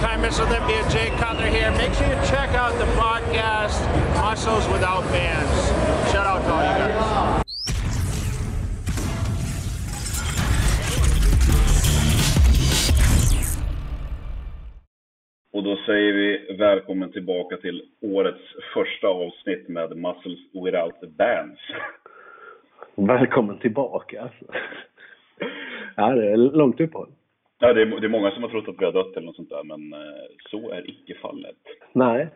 Time Missile Olympia. Jay Cutler here. Make sure you check out the podcast, Muscles Without Bands. Shout out to all you guys. Och då säger vi välkommen tillbaka till årets första avsnitt med Muscles Without Bands. Välkommen tillbaka alltså. Ja, det är långt uppehåll. Ja, det, är, det är många som har trott att vi har dött eller något sånt där, men eh, så är icke fallet. Nej.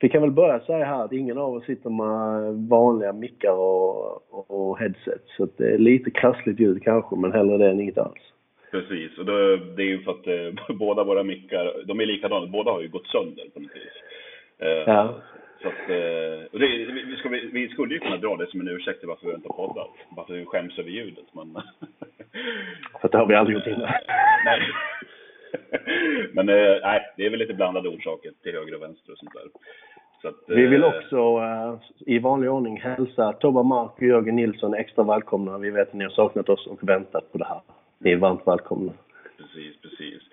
Vi kan väl börja säga här att ingen av oss sitter med vanliga mickar och, och, headset. Så det är lite krassligt ljud kanske, men hellre det än inget alls. Precis, och då, det är ju för att eh, båda våra mickar, de är likadana, båda har ju gått sönder på något vis. Eh, Ja. Så att, eh, och det, vi, ska, vi, skulle ju kunna dra det som en ursäkt till varför vi inte har poddat. Bara för att vi skäms över ljudet, men... För det har vi aldrig gjort innan. nej. Men eh, nej, det är väl lite blandade orsaker till höger och vänster och sånt där. Så att, Vi vill eh, också eh, i vanlig ordning hälsa Tobbe Mark och Jörgen Nilsson extra välkomna. Vi vet att ni har saknat oss och väntat på det här. Ni är varmt välkomna. Precis, precis.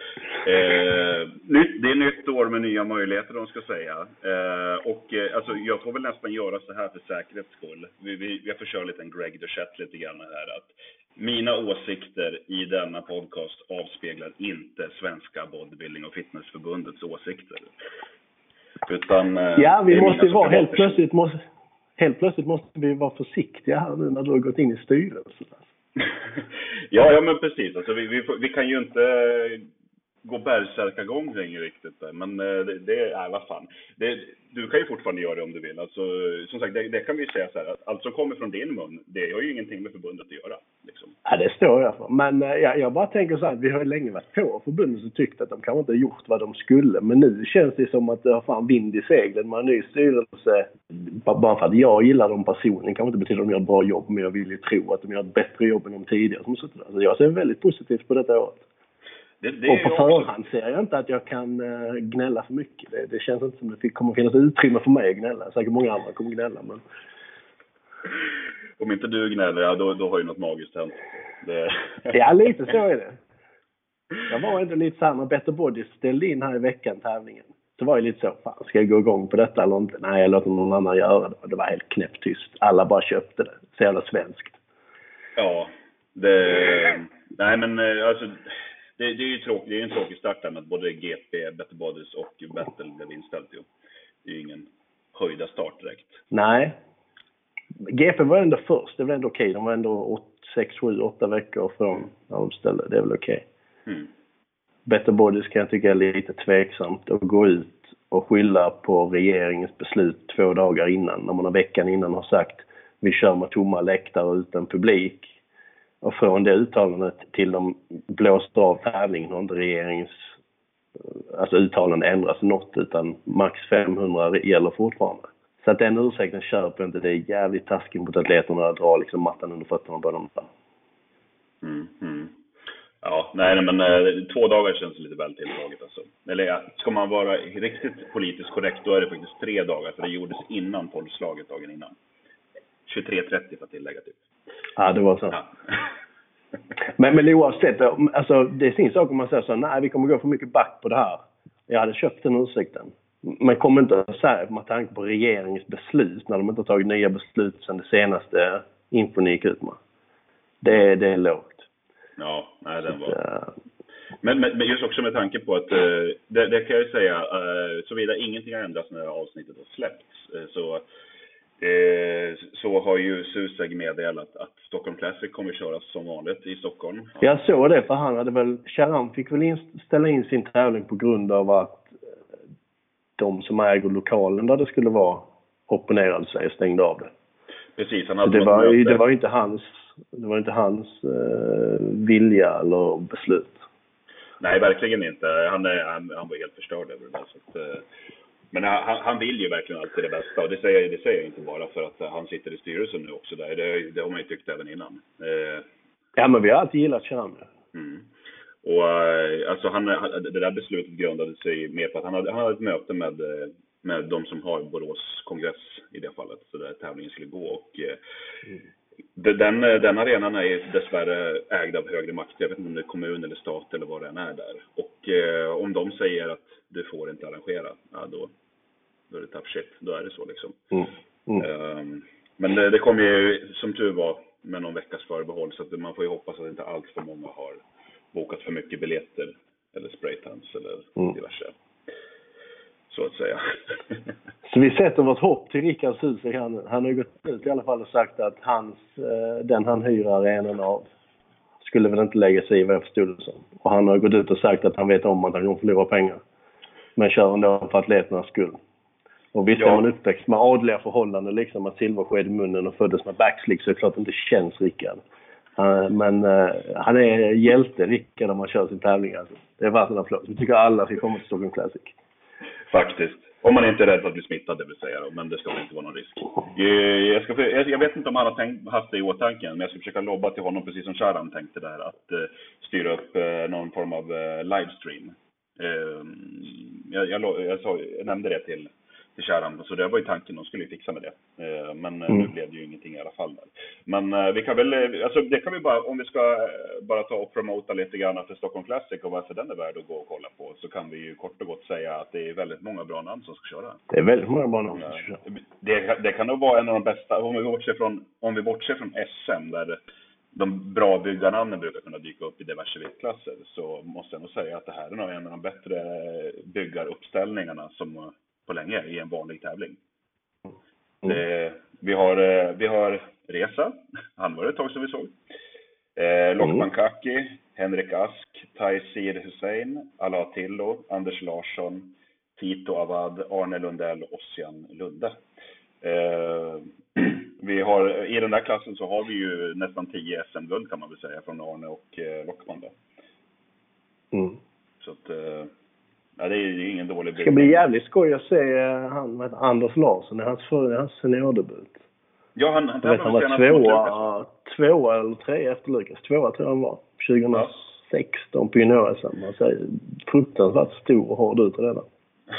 Eh, nytt, det är nytt år med nya möjligheter, de ska säga. Eh, och eh, alltså, jag får väl nästan göra så här för säkerhets skull. Vi, vi, jag får köra lite en Greg Duchette lite grann här. Att mina åsikter i denna podcast avspeglar inte Svenska Bodybuilding och Fitnessförbundets åsikter. Utan, eh, Ja, vi måste vara, helt plötsligt måste, helt plötsligt måste vi vara försiktiga här nu när du har gått in i styrelsen. ja, ja, men precis. Alltså, vi, vi, vi kan ju inte gå bärsärkagång längre riktigt. Där. Men eh, det, det är, vad fan. Det, du kan ju fortfarande göra det om du vill. Alltså, som sagt, det, det kan vi ju säga så här. Att allt som kommer från din mun, det har ju ingenting med förbundet att göra. Liksom. Ja, det står jag för. Men eh, jag, jag bara tänker så här, vi har ju länge varit på förbundet och tyckt att de kanske inte har gjort vad de skulle. Men nu känns det som att det har fan vind i seglen med en ny styrelse. Bara för att jag gillar dem personligen kanske inte betyder att de gör ett bra jobb, men jag vill ju tro att de gör ett bättre jobb än de tidigare som har suttit där. Så jag ser väldigt positivt på detta året. Det, det Och på också- förhand ser jag inte att jag kan eh, gnälla för mycket. Det, det känns inte som det kommer finnas utrymme för mig att gnälla. Säkert många andra kommer gnälla, men... Om inte du gnäller, ja, då, då har ju något magiskt hänt. Det... Ja, lite så är det. Jag var ändå lite såhär när Better Body ställde in här i veckan tävlingen. Så var jag lite så, fan ska jag gå igång på detta eller inte? Nej, jag låter någon annan göra det. Det var helt knäpptyst. Alla bara köpte det. Så jävla svenskt. Ja, det... Nej men eh, alltså, det, det är ju tråkigt, det är en tråkig start där med att både GP, Better Bodies och Battle blev inställt ju. Det är ju ingen höjda start direkt. Nej. GP var ändå först. Det var ändå okej. De var ändå 6, 7, 8 veckor från när de ställde. Det är väl okej. Mm. Better Bodies kan jag tycka är lite tveksamt att gå ut och skylla på regeringens beslut två dagar innan. När man har veckan innan har sagt vi kör med tomma läktare utan publik. Och från det uttalandet till de blåste av tävlingen har inte regeringens eh, alltså uttalande ändras något utan max 500 gäller fortfarande. Så att den ursäkten köper jag inte. Det är jävligt taskigt mot atleterna att dra liksom mattan under fötterna på dem. Mm, mm. Ja, nej men eh, två dagar känns lite väl tilltaget alltså. Eller ja, ska man vara riktigt politiskt korrekt då är det faktiskt tre dagar för det gjordes innan tolvslaget dagen innan. 23.30 för att tillägga typ. Ja, det var så. Ja. Men, men oavsett, alltså, det är sin sak om man säger så nej vi kommer gå för mycket back på det här. Jag hade köpt den ursäkten. Men kommer inte att säga med tanke på regeringens beslut när de inte har tagit nya beslut sedan det senaste infon ni gick ut med. Det, är- det är lågt. ja, nej den var... eh, Men, men, men just också med tanke på att, eh, det, det kan jag ju säga, eh, såvida ingenting har ändrats när avsnittet har släppts, eh, så, eh, så har ju Suseg meddelat att Stockholm Classic kommer köras som vanligt i Stockholm. Jag såg det för han hade väl, Charan fick väl in, ställa in sin tävling på grund av att eh, de som äger lokalen där det skulle vara opponerade sig och stängde av det. Precis, han hade det var, möte. det var inte hans, det var inte hans eh, vilja eller beslut. Nej, verkligen inte. Han, är, han, han var helt förstörd över det där. Så att, eh, men han, han vill ju verkligen alltid det bästa. Och det säger, det säger jag inte bara för att han sitter i styrelsen nu också. Där. Det, det har man ju tyckt även innan. Eh, Ja, men vi har alltid gillat Charan. Mm. Och eh, alltså han, det där beslutet grundade sig mer på att han hade, han hade ett möte med, eh, med de som har Borås kongress i det fallet, så där tävlingen skulle gå. Och, eh, Den, den arenan är dessvärre ägd av högre makt. Jag vet inte om det är kommun eller stat eller vad det än är där. Och eh, om de säger att du får inte arrangera, ja då, då är det tough shit. Då är det så liksom. Mm. Mm. Um, men det, det kom ju som tur var med någon veckas förbehåll så att man får ju hoppas att inte allt för många har bokat för mycket biljetter eller spraytans eller mm. diverse. Så att säga. så vi sätter vårt hopp till Rickard Susek. Han, han har ju gått ut i alla fall och sagt att hans, eh, den han hyr arenan av skulle väl inte lägga sig i vad jag förstod det som. Och han har gått ut och sagt att han vet om att han kommer förlora pengar. Men kör ändå för atleternas skull. Och visst ja. är man uppväxt med adliga förhållanden, liksom med silversked i munnen och föddes med backslick så är det klart att det inte känns Rickard. Uh, men uh, han är hjälte, Rickard, när man kör sin tävling. Alltså. Det är värt en applåd. Jag tycker alla ska komma till Stockholm Classic. Faktiskt. Om man inte är rädd för att bli smittad, det vill säga. Men det ska väl inte vara någon risk. Jag, ska, jag vet inte om han har tänkt, haft det i åtanke, men jag ska försöka lobba till honom, precis som Sharam tänkte där, att styra upp någon form av livestream. Jag, jag, jag, jag nämnde det till till Kärran. Så det var ju tanken, de skulle ju fixa med det. Eh, men eh, mm. nu blev det ju ingenting i alla fall. Där. Men eh, vi kan väl, alltså det kan vi bara, om vi ska bara ta och promota lite grann för Stockholm Classic och varför den är värd att gå och kolla på, så kan vi ju kort och gott säga att det är väldigt många bra namn som ska köra. Det är väldigt många bra namn som ska köra. Det, det kan nog vara en av de bästa, om vi bortser från, om vi bortser från SM, där de bra byggarnamnen brukar kunna dyka upp i diverse viktklasser så måste jag nog säga att det här är nog en av de bättre byggaruppställningarna som på länge i en vanlig tävling. Mm. Eh, vi, har, eh, vi har Resa, han var det ett tag som vi såg. Eh, Lokman Kaki, Henrik Ask, Taisir Hussein, Alatillo, Anders Larsson, Tito Avad, Arne Lundell och Ossian Lunde. Eh, vi har, I den där klassen så har vi ju nästan 10 SM-guld kan man väl säga från Arne och eh, Lockman. Mm. Så att, eh, Ja, det är ju ingen dålig bild. Det ska bli jävligt skoj att se uh, han, Anders Larsson hans, hans seniordebut. Ja, han, han, vet, han var tvåa, tvåa eller trea efter Lukas. Tvåa tror jag han var. 2016 ja. på junior-SM. Han ser fruktansvärt stor och hård ut redan.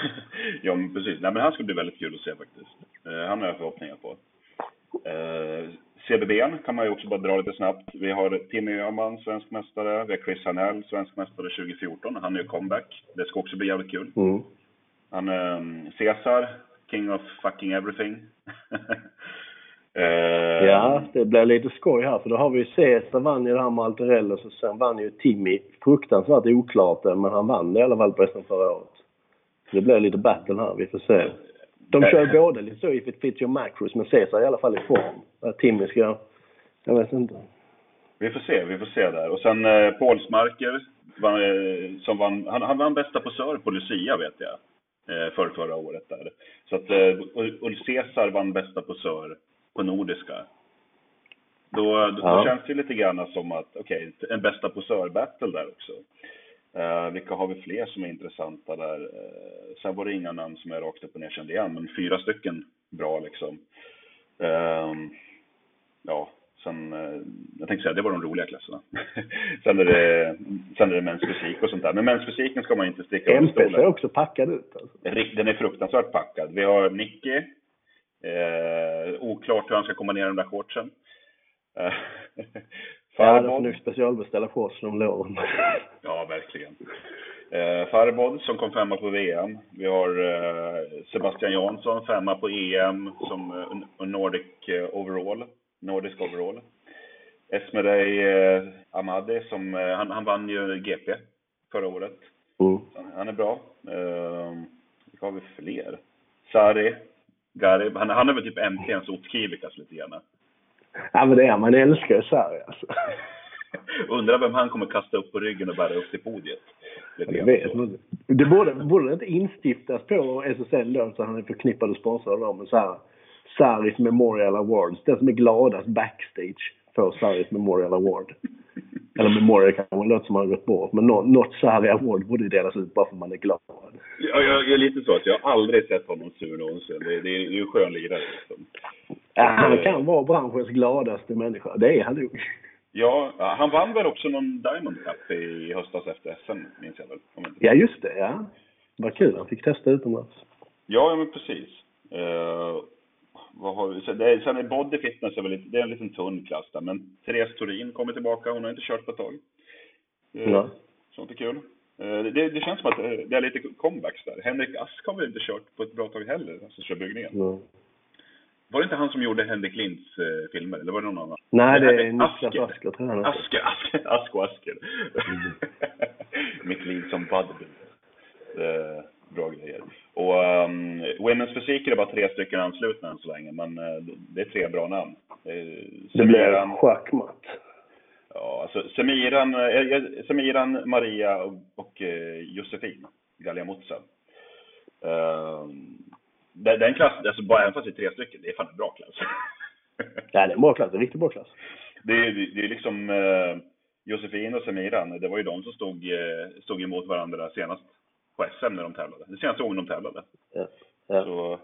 ja, men precis. Nej, men han ska bli väldigt kul att se faktiskt. Uh, han har jag förhoppningar på. Uh, CBB kan man ju också bara dra lite snabbt. Vi har Timmy Öhman, svensk mästare. Vi har Chris Hanell, svensk mästare 2014. Han är ju comeback. Det ska också bli jävligt kul. Mm. Han, um, Cesar, King of fucking everything. uh, ja, det blir lite skoj här för då har vi ju Cesar vann ju det här med Alterellos och sen vann ju Timmy. Fruktansvärt oklart men han vann det i alla fall på SM förra året. Så det blir lite battle här, vi får se. De kör båda lite så if it fits your macros, men Cesar är i alla fall i form. Timmy ska... Jag vet inte. Vi får se, vi får se där. Och sen eh, Paulsmarker, var, eh, som vann, han, han vann bästa posör på Lucia vet jag. Eh, för förra året där. Så att eh, Ulf Cesar vann bästa posör på Nordiska. Då, då, ja. då känns det lite grann som att, okej, okay, en bästa posör-battle där också. Uh, vilka har vi fler som är intressanta där? Uh, sen var det inga namn som jag rakt upp och ner kände igen, men fyra stycken bra liksom. Uh, ja, sen, uh, jag tänkte säga, det var de roliga klasserna. sen, är det, sen är det mäns fysik och sånt där. Men mäns fysiken ska man inte sticka under stolen. Är också packad ut alltså. Den är fruktansvärt packad. Vi har Nicky. oklart hur han ska komma ner i de där shortsen. Ja, det får nog specialbeställa shorts låren. ja, verkligen. Eh, Farbod som kom femma på VM. Vi har eh, Sebastian Jansson, femma på EM som eh, Nordic eh, overall. Nordisk overall. Esmerey eh, Amadi, som, eh, han, han vann ju GP förra året. Mm. Han är bra. Eh, vilka har vi fler? Sari, Garib. Han, han är väl typ MTNs Otkivikas lite grann. Ja men det är man älskar ju Sarri alltså. Undrar vem han kommer kasta upp på ryggen och bära upp till podiet. Det, vet man. det borde, borde inte instiftas på SSL då så han är förknippad och sponsrad av dem. Så här, Saris Memorial Awards. Den som är gladast backstage får Saris Memorial Award. Eller Memorial kanske låter som har gått bort. Men något, något Sarri Award borde delas ut bara för att man är glad. Ja, jag, jag är lite så att jag har aldrig sett honom sur någonsin. Det, det, det är ju en skön lirare liksom. Ja, han kan vara branschens gladaste människa. Det är han nog. Ja, han vann väl också någon Diamond Cup i höstas efter SM, minns jag väl? Ja, just det. Ja. Vad kul. Han fick testa utomlands. Ja, ja men precis. Uh, vad har vi? Så det är, sen är body fitness är väl lite, det är en liten tunn klass där. Men Therese Turin kommer tillbaka. Hon har inte kört på ett tag. Eh, Ja. Sånt är kul. Eh, Det, det känns som att det är lite comebacks där. Henrik Ask har väl inte kört på ett bra tag heller, alltså kör byggningen. Ja. Var det inte han som gjorde Henrik Linds eh, filmer? Eller var det någon annan? Nej, det är Niklas Asker tror jag. Asker, Asker, Ask och Asker. Mm. Mitt liv som bodybuilder. Eh, Bra grejer. Och um, Women's Fysik är det bara tre stycken anslutna än så länge, men eh, det är tre bra namn. Eh, Det blir schackmatt. Ja, alltså Semiran, eh, eh, Semiran Maria och, och eh, Josefin Galliamuzza. Uh, den, den klassen, alltså bara även fast det är tre stycken, det är fan en bra klass. Ja, det är en bra klass. Det en riktigt bra klass. det, är, det är liksom eh, Josefin och Semiran, det var ju de som stod, eh, stod emot varandra senast på SM när de tävlade. Det senaste gången de tävlade. Ja. Ja. Så,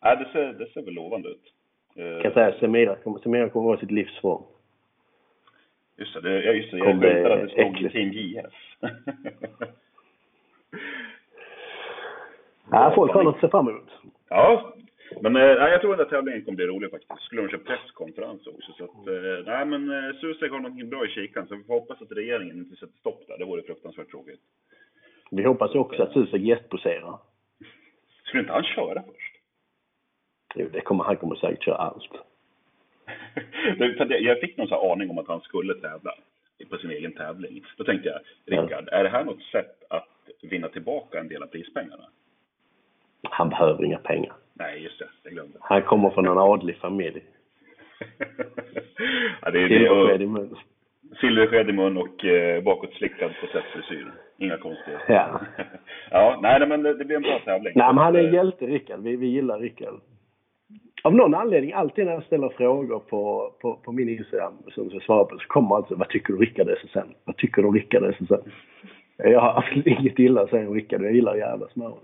ja, det, ser, det ser väl lovande ut. Jag kan säga Semira Semira kommer vara sitt livsform. Just det, det, just det. Jag att det stod äckligt. Team JF. Ja, folk har något att se fram emot. Ja, men eh, jag tror den där tävlingen kommer bli rolig faktiskt. Skulle de köra presskonferens också. Så att, eh, nej men eh, Susek har någonting bra i kikan. Så vi får hoppas att regeringen inte sätter stopp där. Det vore fruktansvärt tråkigt. Vi hoppas också att Susek gästposerar. Skulle inte han köra först? Jo, det kommer, han kommer säkert köra allt. Att jag fick någon här aning om att han skulle tävla på sin egen tävling. Då tänkte jag, Rickard, är det här något sätt att vinna tillbaka en del av prispengarna? Han behöver inga pengar. Nej, just det. Jag glömde. Han kommer från en adlig familj. ja, det är. Silversked i Och, mun. silversked i mun och eh, bakåtslickad processfrisyr. Inga konstigheter. Ja. ja, nej men det, det blir en bra tävling. Nej, men han är en Eh, hjälte, Rickard. Vi, vi gillar Rickard. Av någon anledning, alltid när jag ställer frågor på, på, på min Instagram som jag svarar på så kommer alltså vad tycker du Rickard SSN? Vad tycker du Rickard SSN? Jag har absolut inget illa att säga om Rickard. Jag gillar jävla smöret.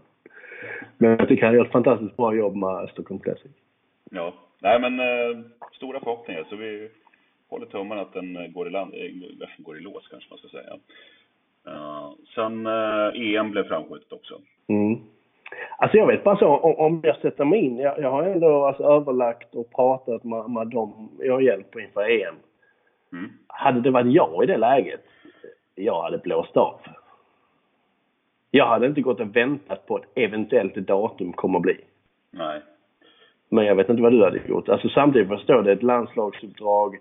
Men jag tycker han gör ett fantastiskt bra jobb med Stockholm Classic. Ja, nej men eh, stora förhoppningar. Så vi håller tummarna att den eh, går i, land, eh, går i lås kanske man ska säga. Uh, sen eh, EM blev framskjutet också. Mm. Alltså jag vet bara så, om, om jag sätter mig in. Jag, jag har ändå alltså överlagt och pratat med, med dem jag hjälper inför EM. Mm. Hade det varit jag i det läget, jag hade blåst av. Jag hade inte gått och väntat på ett eventuellt datum kommer att bli. Nej. Men jag vet inte vad du hade gjort. Alltså samtidigt förstår det ett landslagsuppdrag.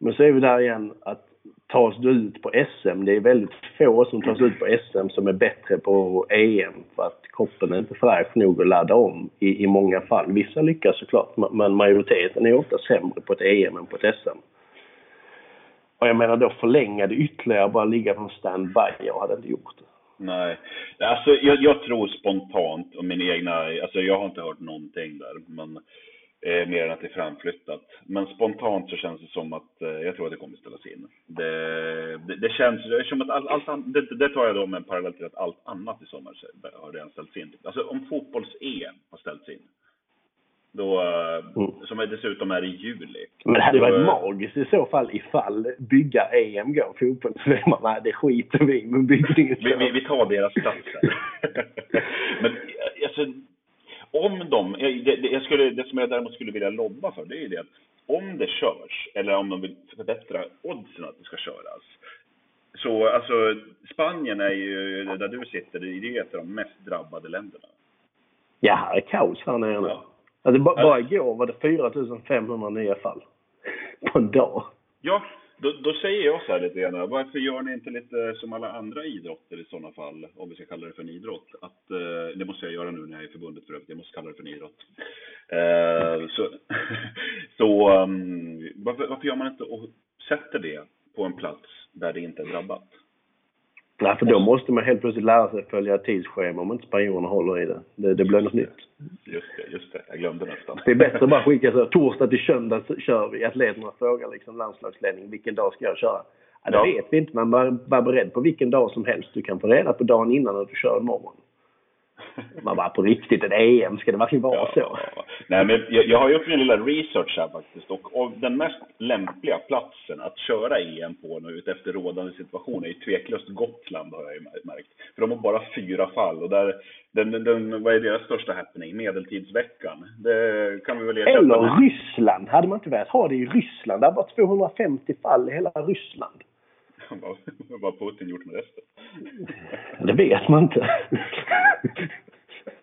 Men så är vi där igen att tas du ut på SM, det är väldigt få som tas ut på SM som är bättre på EM för att kroppen är inte fräsch nog att ladda om i, i många fall. Vissa lyckas såklart, men majoriteten är ofta sämre på ett EM än på ett SM. Och jag menar då förlänga det ytterligare, bara ligga på en standby. Jag hade inte gjort det. Nej, alltså jag, jag tror spontant och min egna, alltså jag har inte hört någonting där, men eh, mer än att det är framflyttat. Men spontant så känns det som att eh, jag tror att det kommer ställas in. Det, det, det känns det som att all, allt det, det tar jag då med en parallell till att allt annat i sommar har redan ställts in. Alltså om fotbolls-EM har ställts in, då, Mm. som är dessutom är i juli. Men det hade varit magiskt i så fall ifall bygga EM går fotboll. Så nej det skiter vi men byggningen Vi, vi, vi tar deras plats här. Men alltså, om de, det, det, jag skulle, det som jag däremot skulle vilja lobba för, det är ju det att om det körs, eller om de vill förbättra oddsen att det ska köras. Så alltså, Spanien är ju, där du sitter, det är ett av de mest drabbade länderna. Ja, här är kaos här nere nu. Ja. Alltså, bara igår var det 4500 nya fall. På en dag. Ja, då, då säger jag så här lite grann, varför gör ni inte lite som alla andra idrotter i sådana fall, om vi ska kalla det för en idrott? Att, eh, det måste jag göra nu när jag är i förbundet för övrigt, jag måste kalla det för en idrott. Eh, så så um, varför, varför gör man inte och sätter det på en plats där det inte är drabbat? Nej, för då måste man helt plötsligt lära sig att följa tidsschema om inte spanjorerna håller i det. Det, det blir något nytt. Just det, just det, jag glömde nästan. Det är bättre att bara skicka så torsdag till söndag kör vi. Atleterna frågar liksom landslagsledning, vilken dag ska jag köra? Ja, det Ja. vet vi inte, men var, var beredd på vilken dag som helst. Du kan få reda på dagen innan att du kör imorgon. Man bara, på riktigt, ett EM, ska det verkligen vara så? Ja. Nej, men jag, jag har gjort min lilla research här faktiskt och, och den mest lämpliga platsen att köra EM på nu utefter rådande situation är ju tveklöst Gotland har jag ju märkt. För de har bara fyra fall och där, den, den, vad är deras största happening? Medeltidsveckan. Det kan vi väl erkänna. Eller Ryssland. Hade man inte velat ha det i Ryssland? Det var 250 fall i hela Ryssland. Vad har Putin gjort med resten? Det vet man inte.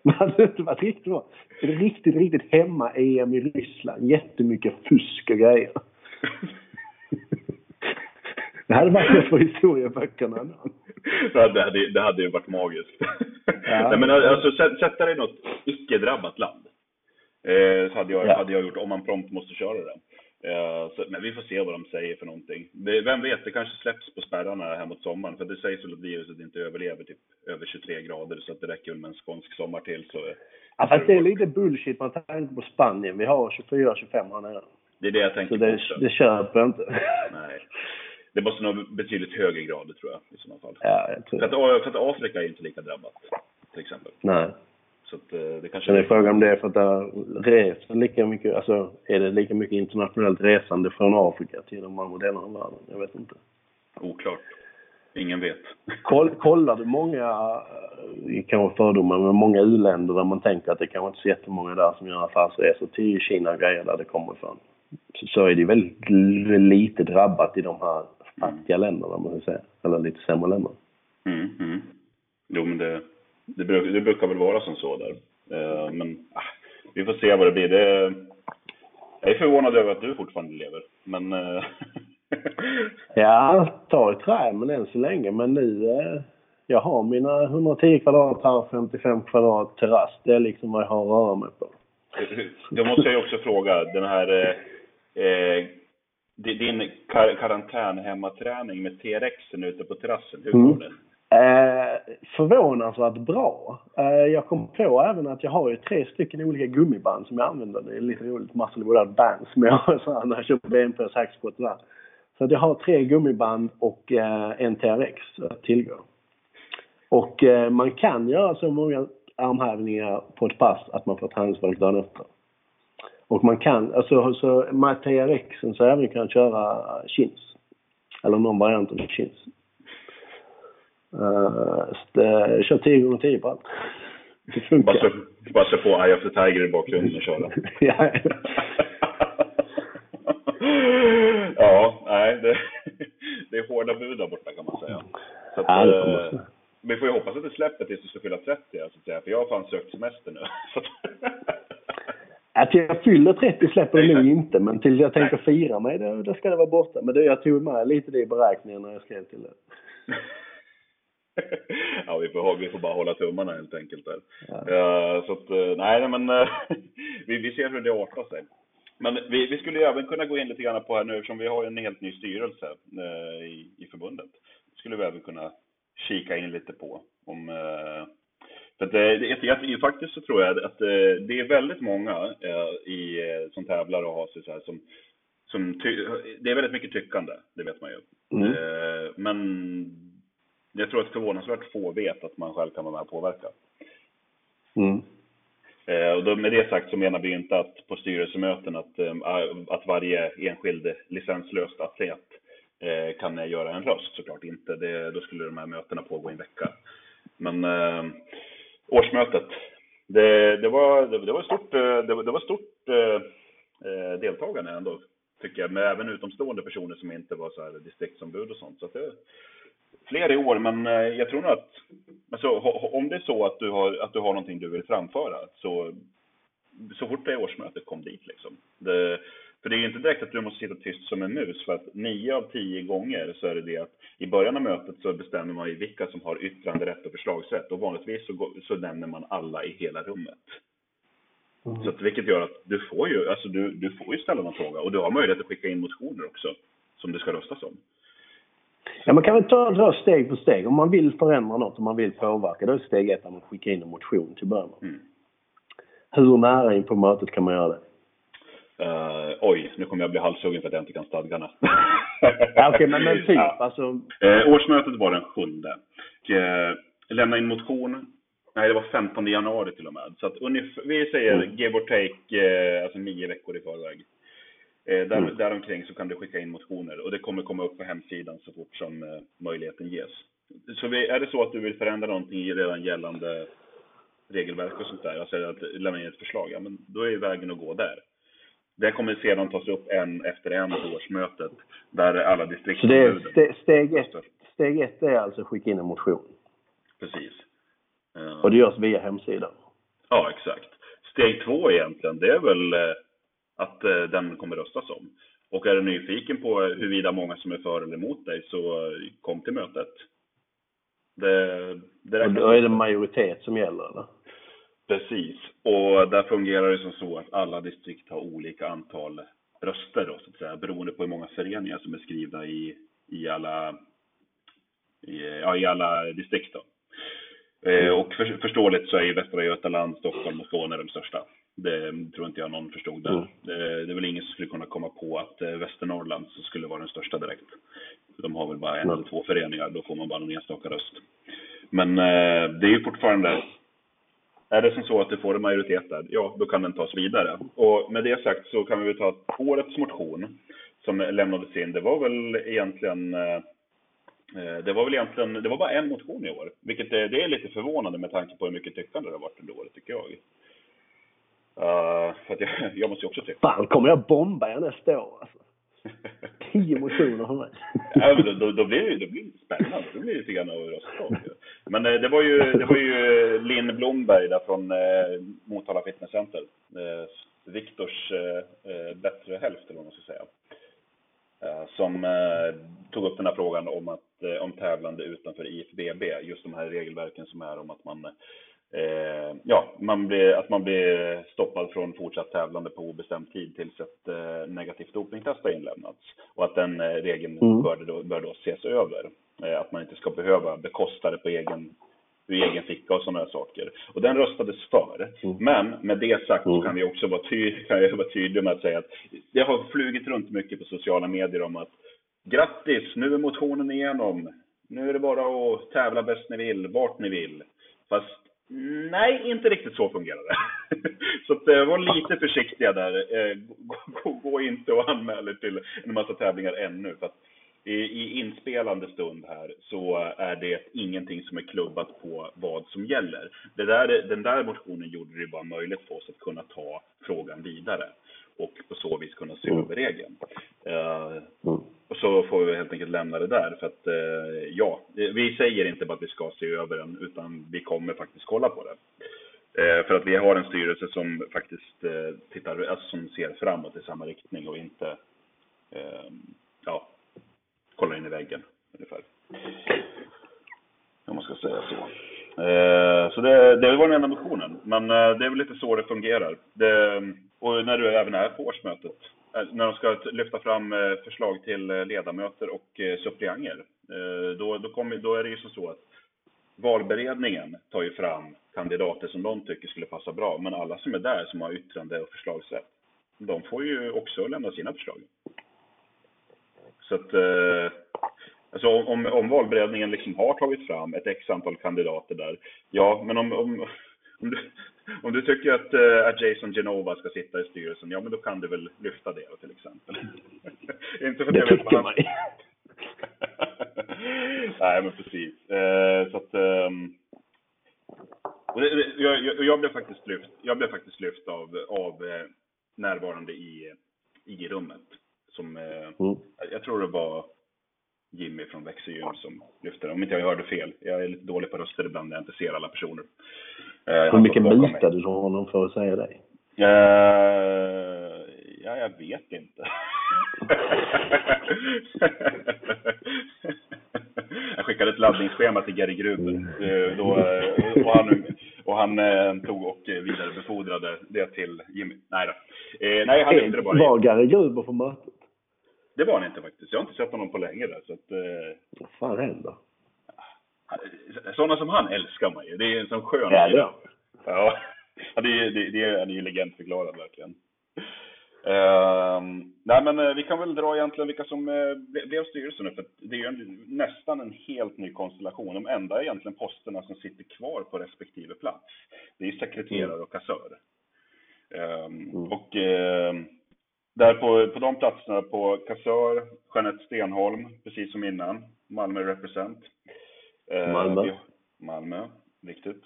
Det hade inte varit riktigt bra. Riktigt, riktigt hemma-EM i Ryssland. Jättemycket fusk och grejer. Det hade varit något för historieböckerna. Det hade, det hade ju varit magiskt. Ja. Nej, men alltså, sätta dig i något icke-drabbat land. Eh, så hade jag, ja. hade jag gjort, om man prompt måste köra det. Eh, så, men vi får se vad de säger för någonting. Det, vem vet, det kanske släpps på spärrarna här mot sommaren. För det sägs väl att viruset inte överlever typ över 23 grader. Så att det räcker väl med en skånsk sommar till. Så, ja, fast det är lite bullshit med tanke på Spanien. Vi har 24-25 här nere. Det är det jag tänker så det, på. det köper inte. Nej. Det måste nog betydligt högre grader tror jag i sådana fall. Ja, jag tror för, att, för att Afrika är inte lika drabbat. Till exempel. Nej. Så att, eh, det kanske... Är frågan om det är för att det reser lika mycket, alltså är det lika mycket internationellt resande från Afrika till de andra delarna av världen? Jag vet inte. Oklart. Ingen vet. Koll, kollar du många, det kan vara fördomar, men många u-länder där man tänker att det kanske inte är så jättemånga där som gör affärsresor till Kina och grejer där det kommer ifrån. Så är det väldigt lite drabbat i de här fattiga länderna, man ska säga. Eller lite sämre länder. Mm, mm. Jo, men det, det, bruk, det brukar väl vara som så där. Uh, men ah, vi får se vad det blir. Det, jag är förvånad över att du fortfarande lever, men... Uh, ja, ta i trä, men än så länge. Men nu, uh, jag har mina 110 kvadrat här, 55 kvadrat terrass. Det är liksom vad jag har att röra mig på. Då måste jag ju också fråga, den här eh, din kar karantänhemmaträning med T-rexen ute på terrassen, hur går mm. det? Eh, förvånansvärt bra. Eh, jag kom på även att jag har ju tre stycken olika gummiband som jag använder. Det är lite roligt. Muscle Without Bands som jag har när jag kör på BNP och Saxpot där. Så att jag har tre gummiband och eh, en TRX att tillgå. Och eh, man kan göra så många armhävningar på ett pass att man får träningsvärk dagen efter. Och man kan, alltså så med TRXen så även kan köra chins. Eller någon variant av chins. Uh, kör 10 gånger 10 på allt. Det funkar. Bara se på Eye of the Tiger i bakgrunden och köra. ja. ja, nej, det, det är hårda bud där borta kan man säga. Så att, ja, eh, vi får ju hoppas att det släpper tills du ska fylla 30, så att säga, för jag har fan sökt semester nu. Att jag fyller 30 släpper det nog inte, men till jag tänker fira mig, då, då ska det vara borta. Men det, jag tog med lite det i beräkningen när jag skrev till det. ja, vi får, vi får bara hålla tummarna helt enkelt där. Ja. Uh, så att, uh, nej, men uh, vi, vi ser hur det artar sig. Men vi, vi skulle ju även kunna gå in lite grann på här nu, eftersom vi har en helt ny styrelse i, i förbundet. skulle vi även kunna kika in lite på. Om, för att det, faktiskt så tror jag att det är väldigt många i, som tävlar och har sig så här som, som det är väldigt mycket tyckande, det vet man ju. Mm. Men jag tror att förvånansvärt få vet att man själv kan vara med och påverka. Mm. Eh, och då, med det sagt så menar vi inte att på styrelsemöten att, eh, att varje enskild licenslöst atlet eh, kan göra en röst, såklart inte. Det, då skulle de här mötena pågå i en vecka. Men eh, årsmötet, det, det, var, det, det var stort, det, det var stort eh, deltagande ändå, tycker jag. Med även utomstående personer som inte var så här distriktsombud och sånt. Så det, fler i år, men eh, jag tror nog att alltså, om det är så att du har, att du har någonting du vill framföra, så, så fort det är årsmöte, kom dit liksom. Det, för det är ju inte direkt att du måste sitta tyst som en mus, för att nio av tio gånger så är det det att i början av mötet så bestämmer man ju vilka som har yttranderätt och förslagsrätt och vanligtvis så, så nämner man alla i hela rummet. Mm. Så att, vilket gör att du får ju, alltså du, du får ju ställa någon fråga och du har möjlighet att skicka in motioner också som det ska röstas om. Ja, man kan väl ta det steg för steg. Om man vill förändra något, om man vill påverka, då är steg ett att man skickar in en motion till början. Mm. Hur nära in på mötet kan man göra det? Uh, oj, nu kommer jag bli halshuggen för att jag inte kan stadgarna. Okej, okay, men, men typ ja. alltså... Uh, årsmötet var den sjunde. Uh, lämna in motion Nej, det var 15 januari till och med. Så att ungefär, vi säger Mm. give or take, alltså nio veckor i förväg. Eh, där, Mm. Däromkring så kan du skicka in motioner och det kommer komma upp på hemsidan så fort som eh, möjligheten ges. Så vi, är det så att du vill förändra någonting i redan gällande regelverk och sånt där, alltså att lämna in ett förslag, ja men då är ju vägen att gå där. Det kommer sedan tas upp en efter en på årsmötet där alla Så det är ste, steg, ett, steg ett är alltså skicka in en motion. Precis. Och det görs via hemsidan. Ja, exakt. Steg två egentligen, det är väl eh, att eh, den kommer röstas om. Och är du nyfiken på huruvida många som är för eller emot dig så eh, kom till mötet. Det, det Och då är det majoritet som gäller eller? Precis. Och där fungerar det som så att alla distrikt har olika antal röster då, så att säga, beroende på hur många föreningar som är skrivna i, i, alla, i, ja, i alla distrikt. Då. Eh, och för, förståeligt så är ju Västra Götaland, Stockholm och Skåne de största. Det tror inte jag någon förstod där. Mm. Det, det är väl ingen som skulle kunna komma på att eh, Västernorrland skulle vara den största direkt. De har väl bara en Mm. eller två föreningar, då får man bara en enstaka röst. Men eh, det är ju fortfarande är det som så att du får en majoritet där, ja, då kan den tas vidare. Och med det sagt så kan vi väl ta årets motion som lämnades in. Det var väl egentligen eh, eh, det var väl egentligen, det var bara en motion i år. Vilket är, det är lite förvånande med tanke på hur mycket tyckande det har varit under året, tycker jag. Uh, för att jag, jag måste ju också tycka. Fan, kommer jag bomba er nästa år alltså? Tio motioner från mig. ja, men då, då, då blir det ju då blir det spännande. Då blir det lite grann om. ju. Men eh, det var ju, det var ju Linn Blomberg där från eh, Motala Fitness Center. Eh, Viktors eh, eh, bättre hälft, eller vad man ska säga. Eh, som eh, tog upp den här frågan om, att, eh, om tävlande utanför IFBB. Just de här regelverken som är om att man Eh, ja, man blir, att man blir stoppad från fortsatt tävlande på obestämd tid tills ett eh, negativt dopingtest har inlämnats. Och att den eh, regeln Mm. bör, då, bör då ses över. Eh, att man inte ska behöva bekosta det på egen, ur egen ficka och sådana saker. Och den röstades för. Mm. Men med det sagt Mm. kan vi också vara, ty- kan jag vara tydlig med att säga att det har flugit runt mycket på sociala medier om att grattis, nu är motionen igenom. Nu är det bara att tävla bäst ni vill, vart ni vill. Fast nej, inte riktigt så fungerar det. Så att, eh, var lite försiktiga där. Eh, Gå, inte och anmäl er till en massa tävlingar ännu. För i, inspelande stund här så är det ingenting som är klubbat på vad som gäller. Det där, den där motionen gjorde det bara möjligt för oss att kunna ta frågan vidare och på så vis kunna se Mm. över regeln. Och så får vi helt enkelt lämna det där för att eh, ja, eh, vi säger inte bara att vi ska se över den utan vi kommer faktiskt kolla på det. Eh, för att vi har en styrelse som faktiskt eh, tittar, alltså som ser framåt i samma riktning och inte eh, ja, kollar in i väggen ungefär. Om man ska säga så. Eh, så det, det var den enda motionen. Men eh, det är väl lite så det fungerar. Det, och när du även är på årsmötet, Eh, när de ska lyfta fram eh, förslag till eh, ledamöter och suppleanter, då, då, kommer, då är det ju som så att valberedningen tar ju fram kandidater som de tycker skulle passa bra. Men alla som är där som har yttrande och förslagsrätt, de får ju också lämna sina förslag. Så att, alltså om, om valberedningen liksom har tagit fram ett x antal kandidater där, ja, men om, om, om, du, om du tycker att, eh, att Jason Genova ska sitta i styrelsen, ja men då kan du väl lyfta det till exempel. Inte för att Det jag tycker man. Nej, men precis. Eh, så att, ehm, jag, jag, jag blev faktiskt lyft, jag blev faktiskt lyft av, av eh, närvarande i, i rummet. Som, Mm. jag tror det var Jimmy från Växjö som lyfte. Om inte jag hörde fel. Jag är lite dålig på röster ibland när jag inte ser alla personer. Eh, Hur mycket mutade du honom för att säga det? Eh, ja, jag vet inte. jag skickade ett laddningsschema till Gary Gruber. eh, Då, eh, och han, och han tog och vidarebefordrade det till Jimmy. Nej då. Eh, nej, han lyfte det bara. Var Gary Gruber på mötet? Det var han inte faktiskt. Jag har inte sett honom på länge där. Så att, eh, Vad fan händer? sådana som han älskar man ju. Det är en sån skön Ja, det Ja, ja det, är- det, det är, han är ju legendförklarad verkligen. Uh, nej men uh, vi kan väl dra egentligen vilka som uh, blev styrelse nu, för det är ju en, nästan en helt ny konstellation. De enda egentligen posterna som sitter kvar på respektive plats, det är sekreterare mm. och kassör. Um, mm. Och ehm, där på, på de platserna, på kassör, Jeanette Stenholm, precis som innan, Malmö represent. Malmö. Vi, Malmö, riktigt.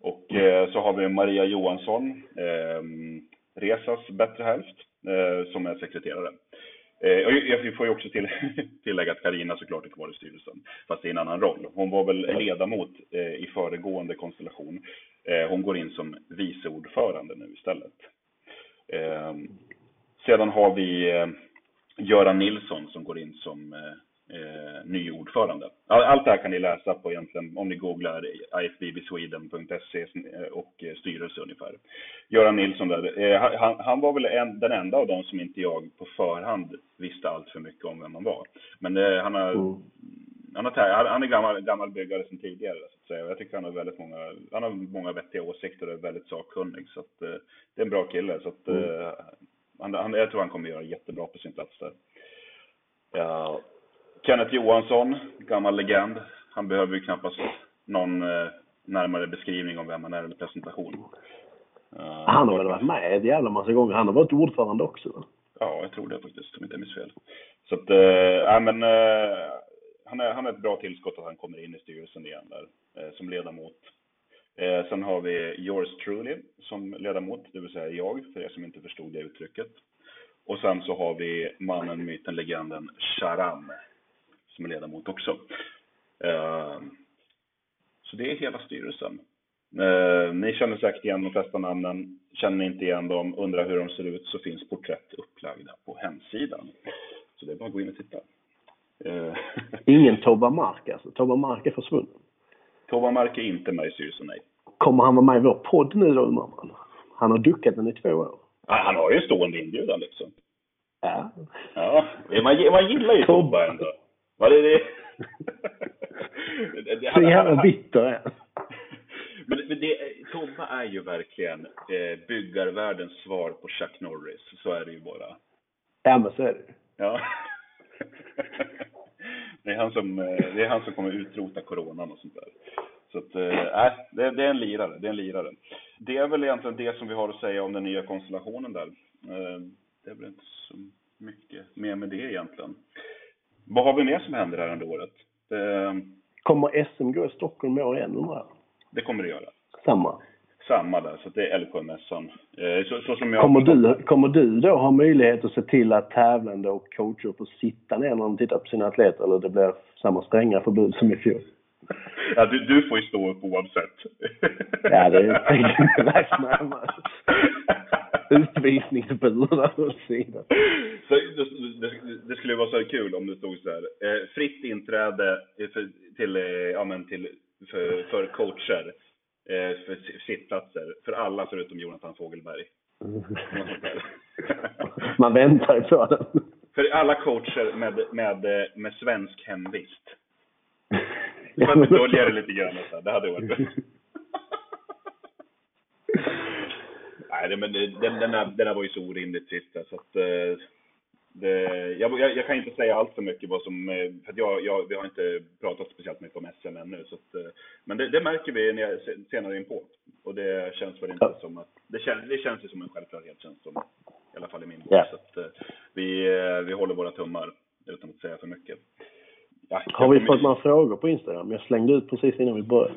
Och mm. så har vi Maria Johansson, ehm, Resas bättre hälft, eh, som är sekreterare. Eh, och jag får ju också till, tillägga att Karina såklart är kvar i styrelsen, fast i en annan roll. Hon var väl ledamot eh, i föregående konstellation. Eh, hon går in som vice ordförande nu istället. Eh, sedan har vi eh, Göran Nilsson som går in som eh, ny ordförande. Allt det här kan ni läsa på egentligen om ni googlar ifbbsweden.se eh, och eh, styrelse ungefär. Göran Nilsson där, eh, han, han, var väl en, den enda av dem som inte jag på förhand visste allt för mycket om vem han var. Men eh, han har mm. Han, har, han är gammal, gammal byggare sedan tidigare, så att säga. Jag tycker han har väldigt många, han har många vettiga åsikter och är väldigt sakkunnig. Så att, eh, det är en bra kille. Så att, mm. Han, han, jag tror han kommer göra jättebra på sin plats där. Ja, Kenneth Johansson, gammal legend. Han behöver ju knappast någon eh, närmare beskrivning om vem han är eller presentation. Uh, han har väl varit med en jävla massa gånger. Han har varit ordförande också? Ja, jag tror det faktiskt, om inte jag minns fel. Så att, äh, men han, är, han är ett bra tillskott att han kommer in i styrelsen igen där, som ledamot. Eh, sen har vi yours truly som ledamot, det vill säga jag, för er som inte förstod det uttrycket. Och sen så har vi mannen, myten, legenden Sharam som är ledamot också. Eh, så det är hela styrelsen. Eh, ni känner säkert igen de flesta namnen. Känner ni inte igen dem, undrar hur de ser ut, så finns porträtt upplagda på hemsidan. Så det är bara att gå in och titta. Eh, Ingen Tobba Mark alltså? Tobba Mark är försvunnen? Tobba Mark är inte med i styrelsen, nej. Kommer han vara med i vår podd nu då, undrar man? Han har duckat den i två år. Ja, han har ju en stående inbjudan liksom. Ja. Ja, man, man gillar ju Tobba ändå. Vad är det? Så jävla bitter är Men, men det, Tobbe är ju verkligen eh, byggarvärldens svar på Chuck Norris. Så är det ju bara. Ja, men så är det Ja. det, är han som, eh, det är han som kommer utrota coronan och sånt där. Så att, äh, det, det, är en lirare. Det är en lirare. Det är väl egentligen det som vi har att säga om den nya konstellationen där. Eh, det är väl inte så mycket mer med det egentligen. Vad har vi mer som händer här under året? Det... Kommer SM gå i Stockholm i år igen undrar jag? Det kommer det göra. Samma? Samma där, så det är Älvsjömässan. Eh, så, så, som jag kommer, du, kommer du då ha möjlighet att se till att tävlande och coacher får sitta ner när de tittar på sina atleter eller det blir samma stränga förbud som i fjol? Ja, du, du får ju stå upp oavsett. Ja, det är värst närmare. Utvisningsburar och så vidare. Så det, det, det, skulle vara så kul om det stod så här. Eh, fritt inträde för, till, eh, ja, men till, för, för coacher. Eh, för sittplatser. För alla förutom Jonathan Fogelberg. Man väntar på den. För alla coacher med, med, med svensk hemvist. För att dölja det lite grann. Så det hade varit Nej, men den, den, där, den där var ju så orimligt trist så att eh, det, jag, jag, jag, kan inte säga allt för mycket vad som, eh, för att jag, jag, vi har inte pratat speciellt mycket om SM ännu. Så att, eh, men det, det märker vi när jag, senare in på. Och det känns väl inte som att, det känns, det känns ju som en självklarhet känns som. I alla fall i min bok. Yeah. Så att, vi, vi håller våra tummar utan att säga för mycket. Ja, har vi fått några frågor på Instagram? Jag slängde ut precis innan vi började.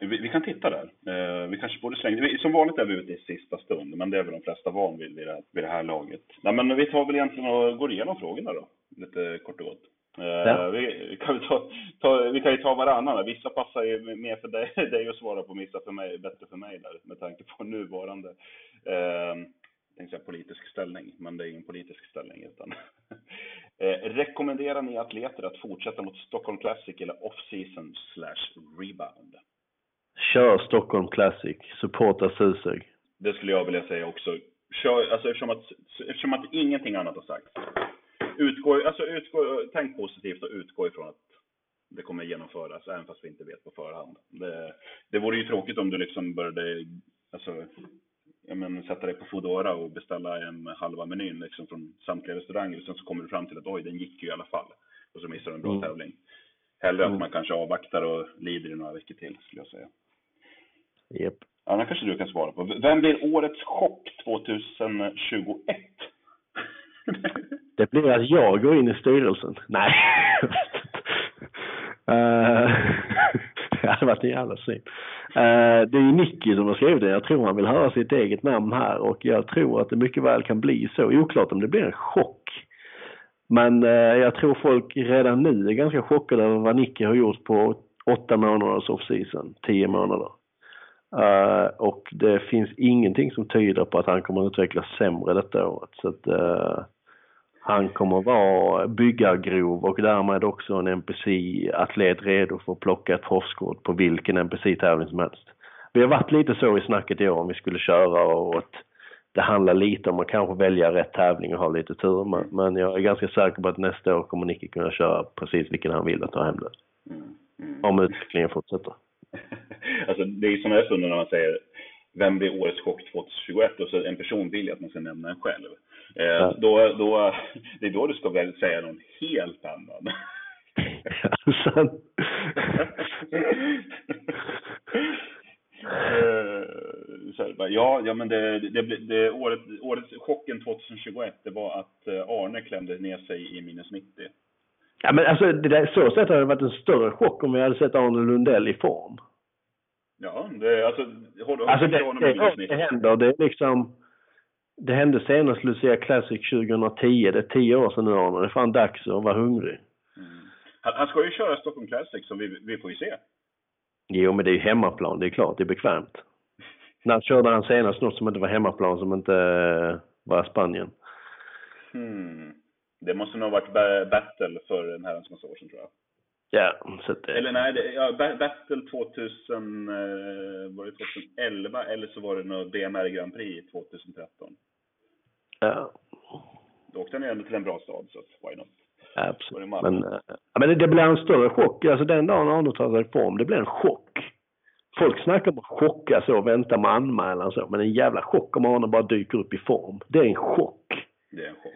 Vi, vi, kan titta där. Eh, vi kanske borde slänga... Som vanligt är vi ute i sista stund, men det är väl de flesta van vid vid det, vid det här laget. Nej, men vi tar väl egentligen och går igenom frågorna då, lite kort och gott. Eh, ja. Vi, kan ta, ta, vi kan ju ta varannan. Vissa passar ju mer för dig, dig att svara på, vissa för mig, bättre för mig där, med tanke på nuvarande eh, tänkte säga politisk ställning, men det är ingen politisk ställning. Utan eh, rekommenderar ni atleter att fortsätta mot Stockholm Classic eller off-season slash rebound? Kör Stockholm Classic, supporta Suseg. Det skulle jag vilja säga också. Kör, alltså eftersom att, eftersom att ingenting annat har sagts. Utgå, alltså utgå, tänk positivt och utgå ifrån att det kommer genomföras, även fast vi inte vet på förhand. Det, det vore ju tråkigt om du liksom började, alltså men, sätta dig på Foodora och beställa en halva menyn liksom, från samtliga restauranger. Och sen så kommer du fram till att oj, den gick ju i alla fall. Och så missar du en bra Mm. tävling. Hellre Mm. att man kanske avvaktar och lider i några veckor till, skulle jag säga. Japp. Ja, den kanske du kan svara på. Vem blir årets chock 2021? Det blir att jag går in i styrelsen. Nej. Eh, det hade varit en jävla syn. Eh, det är ju Nicky som har skrivit det. Jag tror han vill höra sitt eget namn här och jag tror att det mycket väl kan bli så. Oklart om det blir en chock. Men eh, jag tror folk redan nu är ganska chockade över vad Nicky har gjort på åtta månaders off-season, tio månader. Eh, och det finns ingenting som tyder på att han kommer att utvecklas sämre detta året. Så att, eh, han kommer att vara byggargrov och därmed också en NPC-atlet redo för att plocka ett proffskort på vilken NPC-tävling som helst. Vi har varit lite så i snacket i år om vi skulle köra och att det handlar lite om att kanske välja rätt tävling och ha lite tur. Men, jag är ganska säker på att nästa år kommer Nicke kunna köra precis vilken han vill och ta hem det. Mm, mm. Om utvecklingen fortsätter. alltså, det är sådana här stunder när man säger vem blir årets chock 2021? Och så en person vill ju att man ska nämna en själv. Eh, Ja. då, då, det är då du ska väl säga någon helt annan. Sen, Eh, så här, bara, ja, ja, men det, det, det, det året, årets chocken 2021, det var att eh, Arne klämde ner sig i minus 90. ja, men alltså, det där, så sett hade det varit en större chock om vi hade sett Arne Lundell i form. Ja, det, alltså, håll, Alltså det, honom det, det 90. händer. Det är liksom... Det hände senast Lucia Classic 2010. Det är tio år sedan nu Arne. Det är fan dags att vara hungrig. Mm. Han, han ska ju köra Stockholm Classic, så vi, vi får ju se. Jo, men det är ju hemmaplan. Det är klart, det är bekvämt. När körde han senast något som inte var hemmaplan, som inte eh, var Spanien? Hmm. Det måste nog ha varit ba- Battle för en herrans massa år sedan, tror jag. Ja, så eh, Eller nej, det, ja, Ba- Battle 2000, eh, var det 2011 eller så var det något BMR Grand Prix 2013. ja, Då åkte han ju ändå till en bra stad, så att, why not? Det absolut. Malmö? Men, eh, ja, men det, det blir en större chock. Alltså den dagen Arne tar sig form, det blir en chock. Folk snackar om att chocka så, vänta med anmälan så. Men en jävla chock om Arne bara dyker upp i form. Det är en chock. Det är en chock.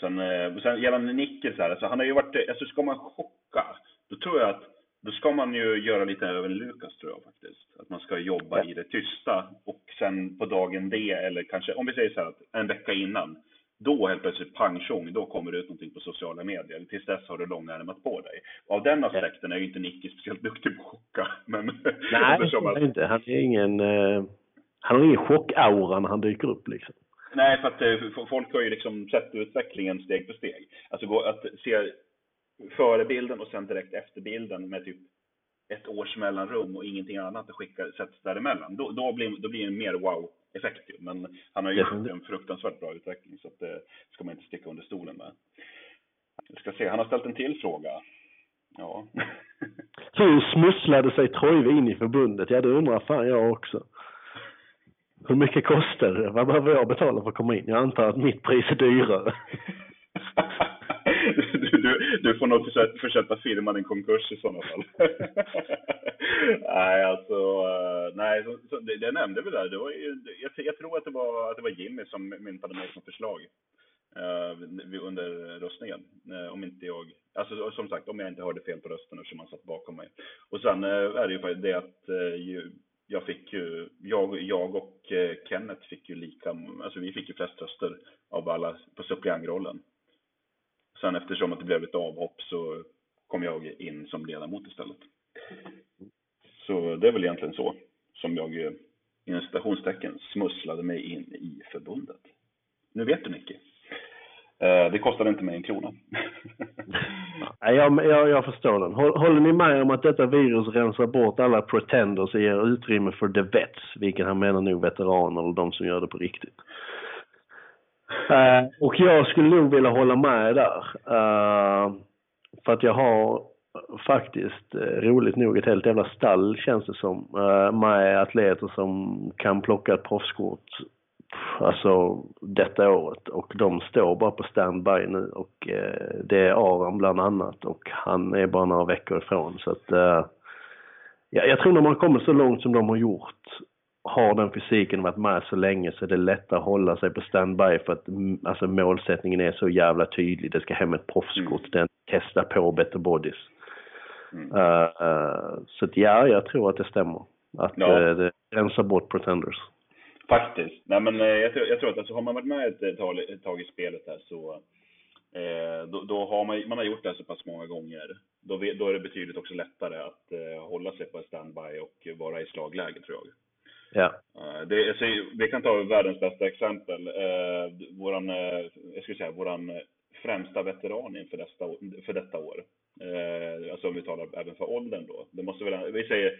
Sen, eh, sen gällande Nicke så här, alltså han har ju varit, alltså ska man chocka, då tror jag att då ska man ju göra lite över Lukas tror jag faktiskt. Att man ska jobba i det tysta och sen på dagen D eller kanske, om vi säger så här att en vecka innan, då helt plötsligt pang tjong, då kommer det ut någonting på sociala medier. Tills dess har du långärmat på dig. Av den aspekten är ju inte Nicke speciellt duktig på att chocka. Men Nej, det är inte. Han är ingen... Eh, han har ingen chockaura när han dyker upp liksom. Nej, för att eh, folk har ju liksom sett utvecklingen steg för steg. Alltså gå, att se före bilden och sen direkt efter bilden med typ ett års mellanrum och ingenting annat skicka, sätts däremellan. Då, då, blir, då blir det en mer wow-effekt. Men han har ju gjort en fruktansvärt bra utveckling så att det ska man inte sticka under stolen med. Jag ska se, han har ställt en till fråga. Ja. Hur smusslade sig Trojve in i förbundet? Ja, det undrar fan jag också. Hur mycket kostar det? Vad behöver jag betala för att komma in? Jag antar att mitt pris är dyrare. du, du, du får nog försätta, försätta firman i konkurs i sådana fall. nej, alltså, eh, nej, så, så, det, det nämnde vi där. Det var jag, jag tror att det var, att det var Jimmy som myntade mig som förslag uh, under röstningen. Uh, om inte jag, alltså som sagt, om jag inte hörde fel på rösten eftersom han satt bakom mig. Och sen uh, är det ju faktiskt det att uh, jag fick ju, jag, jag och eh, Kenneth fick ju lika, alltså vi fick ju flest röster av alla på suppleantrollen. Sen eftersom att det blev ett avhopp så kom jag in som ledamot istället. Så det är väl egentligen så som jag eh, inom citationstecken smusslade mig in i förbundet. Nu vet du Nicky. Eh, det kostade inte mig en krona. Jag, jag, jag förstår den. Håller ni med om att detta virus rensar bort alla pretenders och ger utrymme för the vets, vilket han menar nog veteraner eller de som gör det på riktigt? Uh, och jag skulle nog vilja hålla med där. Uh, för att jag har faktiskt roligt nog ett helt jävla stall känns det som. uh, med atleter som kan plocka ett proffskort alltså detta året och de står bara på standby nu och eh, det är Aron bland annat och han är bara några veckor ifrån så att eh, ja, jag tror när man kommer så långt som de har gjort har den fysiken varit med så länge så är det lättare att hålla sig på standby för att mm, alltså, målsättningen är så jävla tydlig. Det ska hem ett proffskort. Mm. Den testa på better bodies. Mm. Uh, uh, så att, ja, jag tror att det stämmer. Att ja. uh, det rensar bort pretenders. Faktiskt. Nej, men jag, tror, jag tror att alltså, har man varit med ett, tag, ett tag i spelet här så Eh, då, då, har man, man har gjort det så pass många gånger. Då, då är det betydligt också lättare att eh, hålla sig på standby och vara i slagläge tror jag. Ja. Eh, det, alltså, vi kan ta världens bästa exempel. Eh, våran, eh, jag skulle säga, våran främsta veteran inför detta, för detta år. Eh, alltså om vi talar även för åldern då. Det måste väl, vi säger,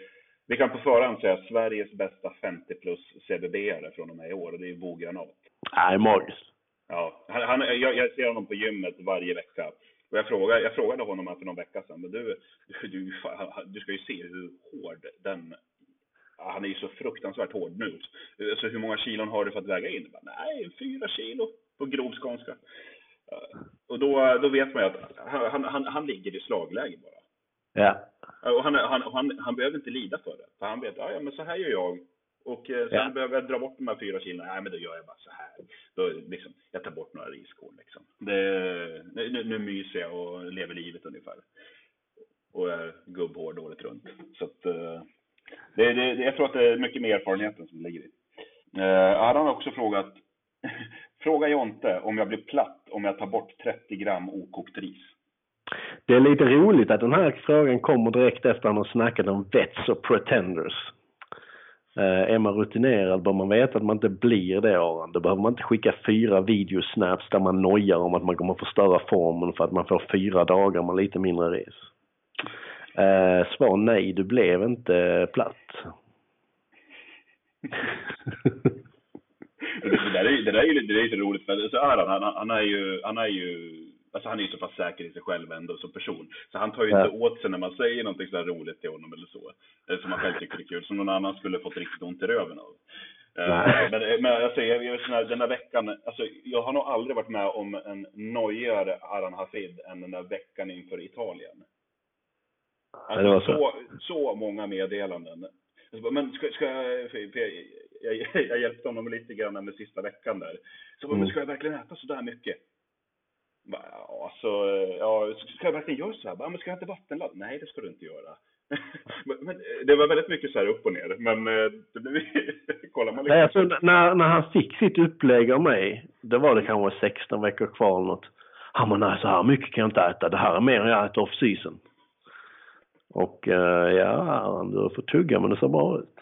vi kan på förhand säga Sveriges bästa 50 plus CBB-are från och med i år och det är Bo Granat. Nej, magiskt. Ja, han, han, jag, jag ser honom på gymmet varje vecka. Och jag, frågade, jag frågade honom för någon vecka sedan, men du, du, du, du ska ju se hur hård den han är ju så fruktansvärt hård nu. Så hur många kilon har du för att väga in? Bara, Nej, fyra kilo på grov skånska. Och då, då vet man ju att han, han, han ligger i slagläge bara. Ja. Och han, han, han, han behöver inte lida för det. För han vet, ja men så här gör jag. Och eh, sen ja. behöver jag dra bort de här fyra kilona. Nej, men då gör jag bara så här. Då, liksom, jag tar bort några riskorn liksom. Det, nu, nu myser jag och lever livet ungefär. Och är gubbhård året runt. Så att, eh, det, det, jag tror att det är mycket mer erfarenheten som ligger i. Eh, han har också frågat, fråga Jonte om jag blir platt om jag tar bort 30 gram okokt ris. Det är lite roligt att den här frågan kommer direkt efter att han har snackat om vets och pretenders. Eh, är man rutinerad bör man veta att man inte blir det Aron. Då behöver man inte skicka fyra videosnaps där man nojar om att man kommer förstöra formen för att man får fyra dagar med lite mindre res. Eh, svar nej, du blev inte platt. det, där är, det där är ju är lite roligt för så Aran, han, han är ju, han är ju Alltså han är ju så pass säker i sig själv ändå som person. Så han tar ju ja. inte åt sig när man säger någonting sådär roligt till honom eller så. Eller som man själv tycker är kul. Som någon annan skulle fått riktigt ont i röven av. Uh, men, men alltså, jag, jag, här, den här veckan, alltså, jag har nog aldrig varit med om en nojigare Aran Hafid än den där veckan inför Italien. Alltså, ja, så. så. Så, många meddelanden. Alltså, men ska, ska jag, jag, jag, hjälpte honom lite grann med sista veckan där. Så mm. men ska jag verkligen äta så där mycket? Alltså, ja, ska jag verkligen göra så här? Ja, men ska jag inte vattenladda? Nej, det ska du inte göra. men, det var väldigt mycket så här upp och ner, men eh, det blev kollar man liksom. Nej, alltså, när, när han fick sitt upplägg av mig, då var det kanske 16 veckor kvar eller något. Ja men nej, så här mycket kan jag inte äta. Det här är mer än jag äter off season. Och uh, ja, du får tugga men det ser bra ut.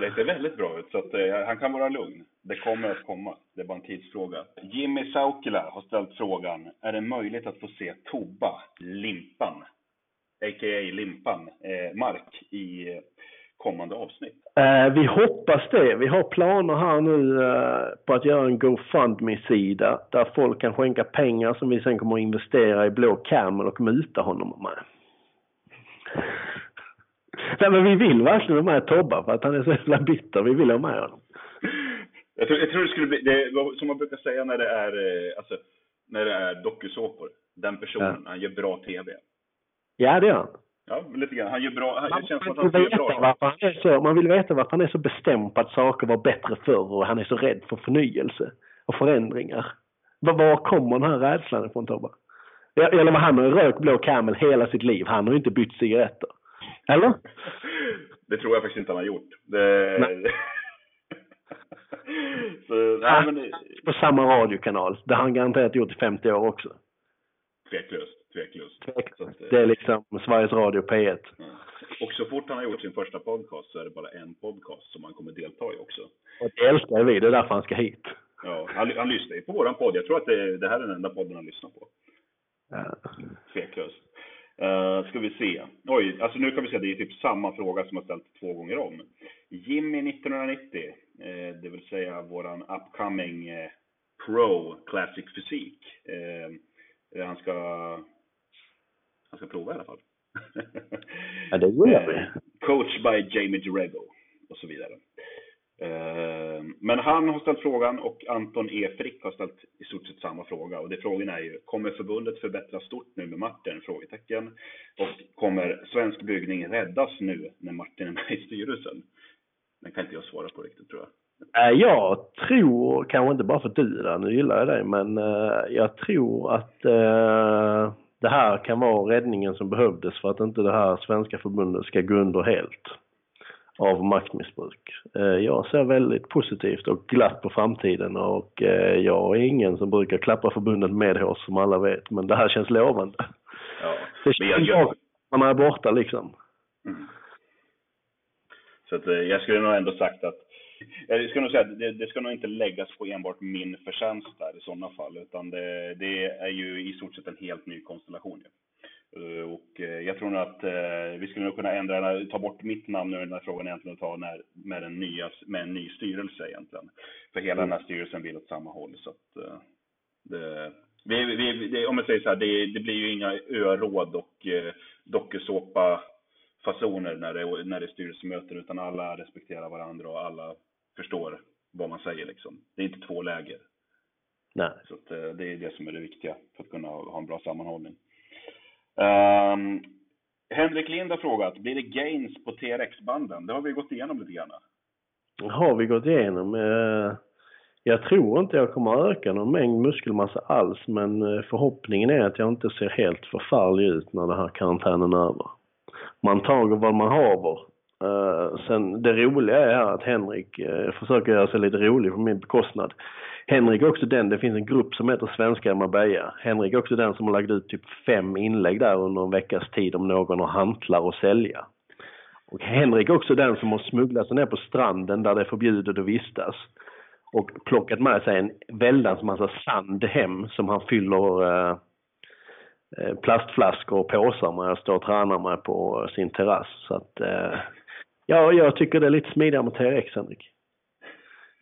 Det ser väldigt bra ut, så att, eh, han kan vara lugn. Det kommer att komma. Det är bara en tidsfråga. Jimmy Saukila har ställt frågan. Är det möjligt att få se Toba, Limpan, a.k.a. Limpan, eh, Mark i eh, kommande avsnitt? Eh, vi hoppas det. Vi har planer här nu eh, på att göra en GoFundMe-sida där folk kan skänka pengar som vi sen kommer att investera i Blå Camel och muta honom med. Nej men vi vill verkligen ha med Tobba för att han är så jävla bitter. Vi vill ha med honom. Jag tror, jag tror det skulle bli, det, som man brukar säga när det är, eh, alltså, när det är dokusåpor. Den personen, ja. han gör bra TV. Ja, det gör han. Ja, lite grann. Han gör bra, han, man, det känns som att han gör bra. Varför han, är så, man vill veta varför han är så bestämd på att saker var bättre förr och han är så rädd för förnyelse och förändringar. Var, var kommer den här rädslan ifrån Tobbe? Eller han har rökt blå camel hela sitt liv. Han har ju inte bytt cigaretter. Eller? Det tror jag faktiskt inte han har gjort. Det... Nej. Så, nej, men... På samma radiokanal. Det har han garanterat gjort i 50 år också. Tveklöst. Tveklöst. Tveklöst. Det är liksom Sveriges Radio P1. Ja. Och så fort han har gjort sin första podcast så är det bara en podcast som han kommer delta i också. Och det älskar vi. Det är därför han ska hit. Ja, han, han lyssnar ju på våran podd. Jag tror att det, det här är den enda podden han lyssnar på. Ja. Tveklöst. Uh, ska vi se. Oj, alltså nu kan vi se, det är typ samma fråga som har ställts två gånger om. Jimmy 1990, uh, det vill säga våran upcoming uh, pro classic fysik. han ska han ska prova i alla fall. ja, det gör vi. Coach by Jamie Dirego och så vidare. Ehm, men han har ställt frågan och Anton E. Frick har ställt i stort sett samma fråga. Och det frågan är ju, kommer förbundet förbättras stort nu med Martin? Frågetecken. Och kommer svensk byggning räddas nu när Martin är med i styrelsen? Den kan inte jag svara på riktigt tror jag. Äh, jag tror, kanske inte bara för att du där, nu gillar jag dig, men äh, jag tror att äh, det här kan vara räddningen som behövdes för att inte det här svenska förbundet ska gå under helt av maktmissbruk. Uh, jag ser väldigt positivt och glatt på framtiden och jag är ingen som brukar klappa förbundet medhårs som alla vet, men det här känns lovande. Ja, det känns jag... man är borta liksom. Mm. Så att, jag skulle nog ändå sagt att jag ska nog säga att det, det, ska nog inte läggas på enbart min förtjänst där i sådana fall, utan det, det är ju i stort sett en helt ny konstellation. Ja. Eh, och eh, jag tror nog att eh, vi skulle nog kunna ändra, ta bort mitt namn nu i den här frågan egentligen och ta när, med, en nya, med en ny styrelse egentligen. För hela den här styrelsen vill åt samma håll. Så att, det, vi, vi, det, om jag säger så här, det, det blir ju inga öråd och eh, dokusåpa fasoner när det, när det är styrelsemöten utan alla respekterar varandra och alla förstår vad man säger liksom. Det är inte två läger. Nej. Så att, det är det som är det viktiga för att kunna ha en bra sammanhållning. Um, Henrik Lind har frågat, blir det gains på TRX-banden? Det har vi gått igenom lite grann. Har vi gått igenom. Eh, jag tror inte jag kommer att öka någon mängd muskelmassa alls men eh, förhoppningen är att jag inte ser helt förfärlig ut när den här karantänen är över. Man tar vad man haver Uh, eh, sen det roliga är att Henrik uh, försöker göra sig lite rolig på min bekostnad. Henrik är också den, det finns en grupp som heter Svenska Marbella. Henrik är också den som har lagt ut typ fem inlägg där under en veckas tid om någon har hantlar att sälja. Och Henrik är också den som har smugglat sig ner på stranden där det är förbjudet att vistas och plockat med sig en väldans massa sand hem som han fyller eh, eh, plastflaskor och påsar med och står och tränar med på sin terrass. Så att eh, Ja, jag tycker det är lite smidigare med TRX, Henrik.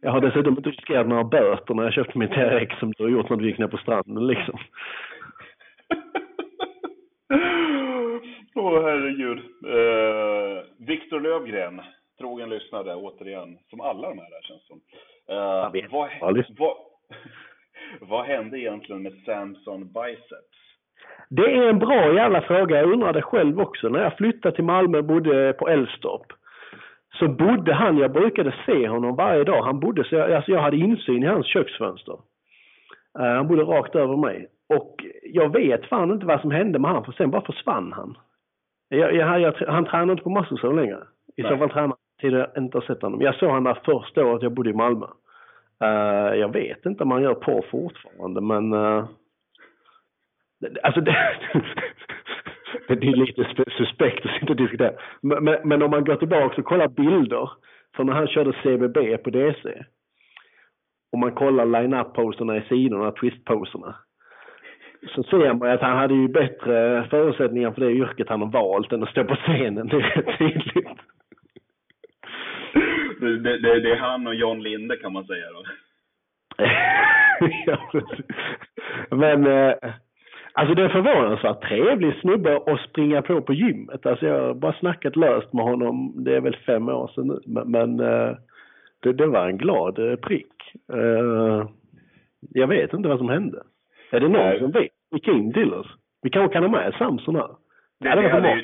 Jag har dessutom inte riskerat några böter när jag köpte min TRX som du har gjort när du gick ner på stranden liksom. Åh oh, herregud. Uh, Viktor Lövgren, trogen lyssnare återigen, som alla de här där känns som. Uh, vad, vad, vad hände egentligen med Samson Biceps? Det är en bra jävla fråga. Jag undrade själv också. När jag flyttade till Malmö och bodde på Älvstorp så bodde han, jag brukade se honom varje dag, han bodde så jag, alltså jag hade insyn i hans köksfönster. Uh, han bodde rakt över mig. Och jag vet fan inte vad som hände med honom för sen bara försvann han. Jag, jag, jag, han tränar inte på massor längre. I Nej. så fall tränar till jag inte har sett honom. Jag såg honom första året jag bodde i Malmö. Uh, jag vet inte om han gör på fortfarande men uh, Alltså det, det är lite suspekt att sitta och diskutera. Men, men, men, om man går tillbaka och kollar bilder från när han körde CBB på DC. Om man kollar line-up-poserna i sidorna, twist-poserna. Så ser man att han hade ju bättre förutsättningar för det yrket han har valt än att stå på scenen. Det är rätt tydligt. Det, det, det, är han och John Linde kan man säga då. ja, Men eh, Alltså det är förvånansvärt trevlig snubbe att springa på på gymmet. Alltså jag har bara snackat löst med honom, det är väl fem år sedan nu. Men, men uh, det, det, var en glad uh, prick. Uh, jag vet inte vad som hände. Är det någon Nej. som vet? Skicka in till oss. Vi kanske kan ha med Samson här. Det, det, det, hade, ju,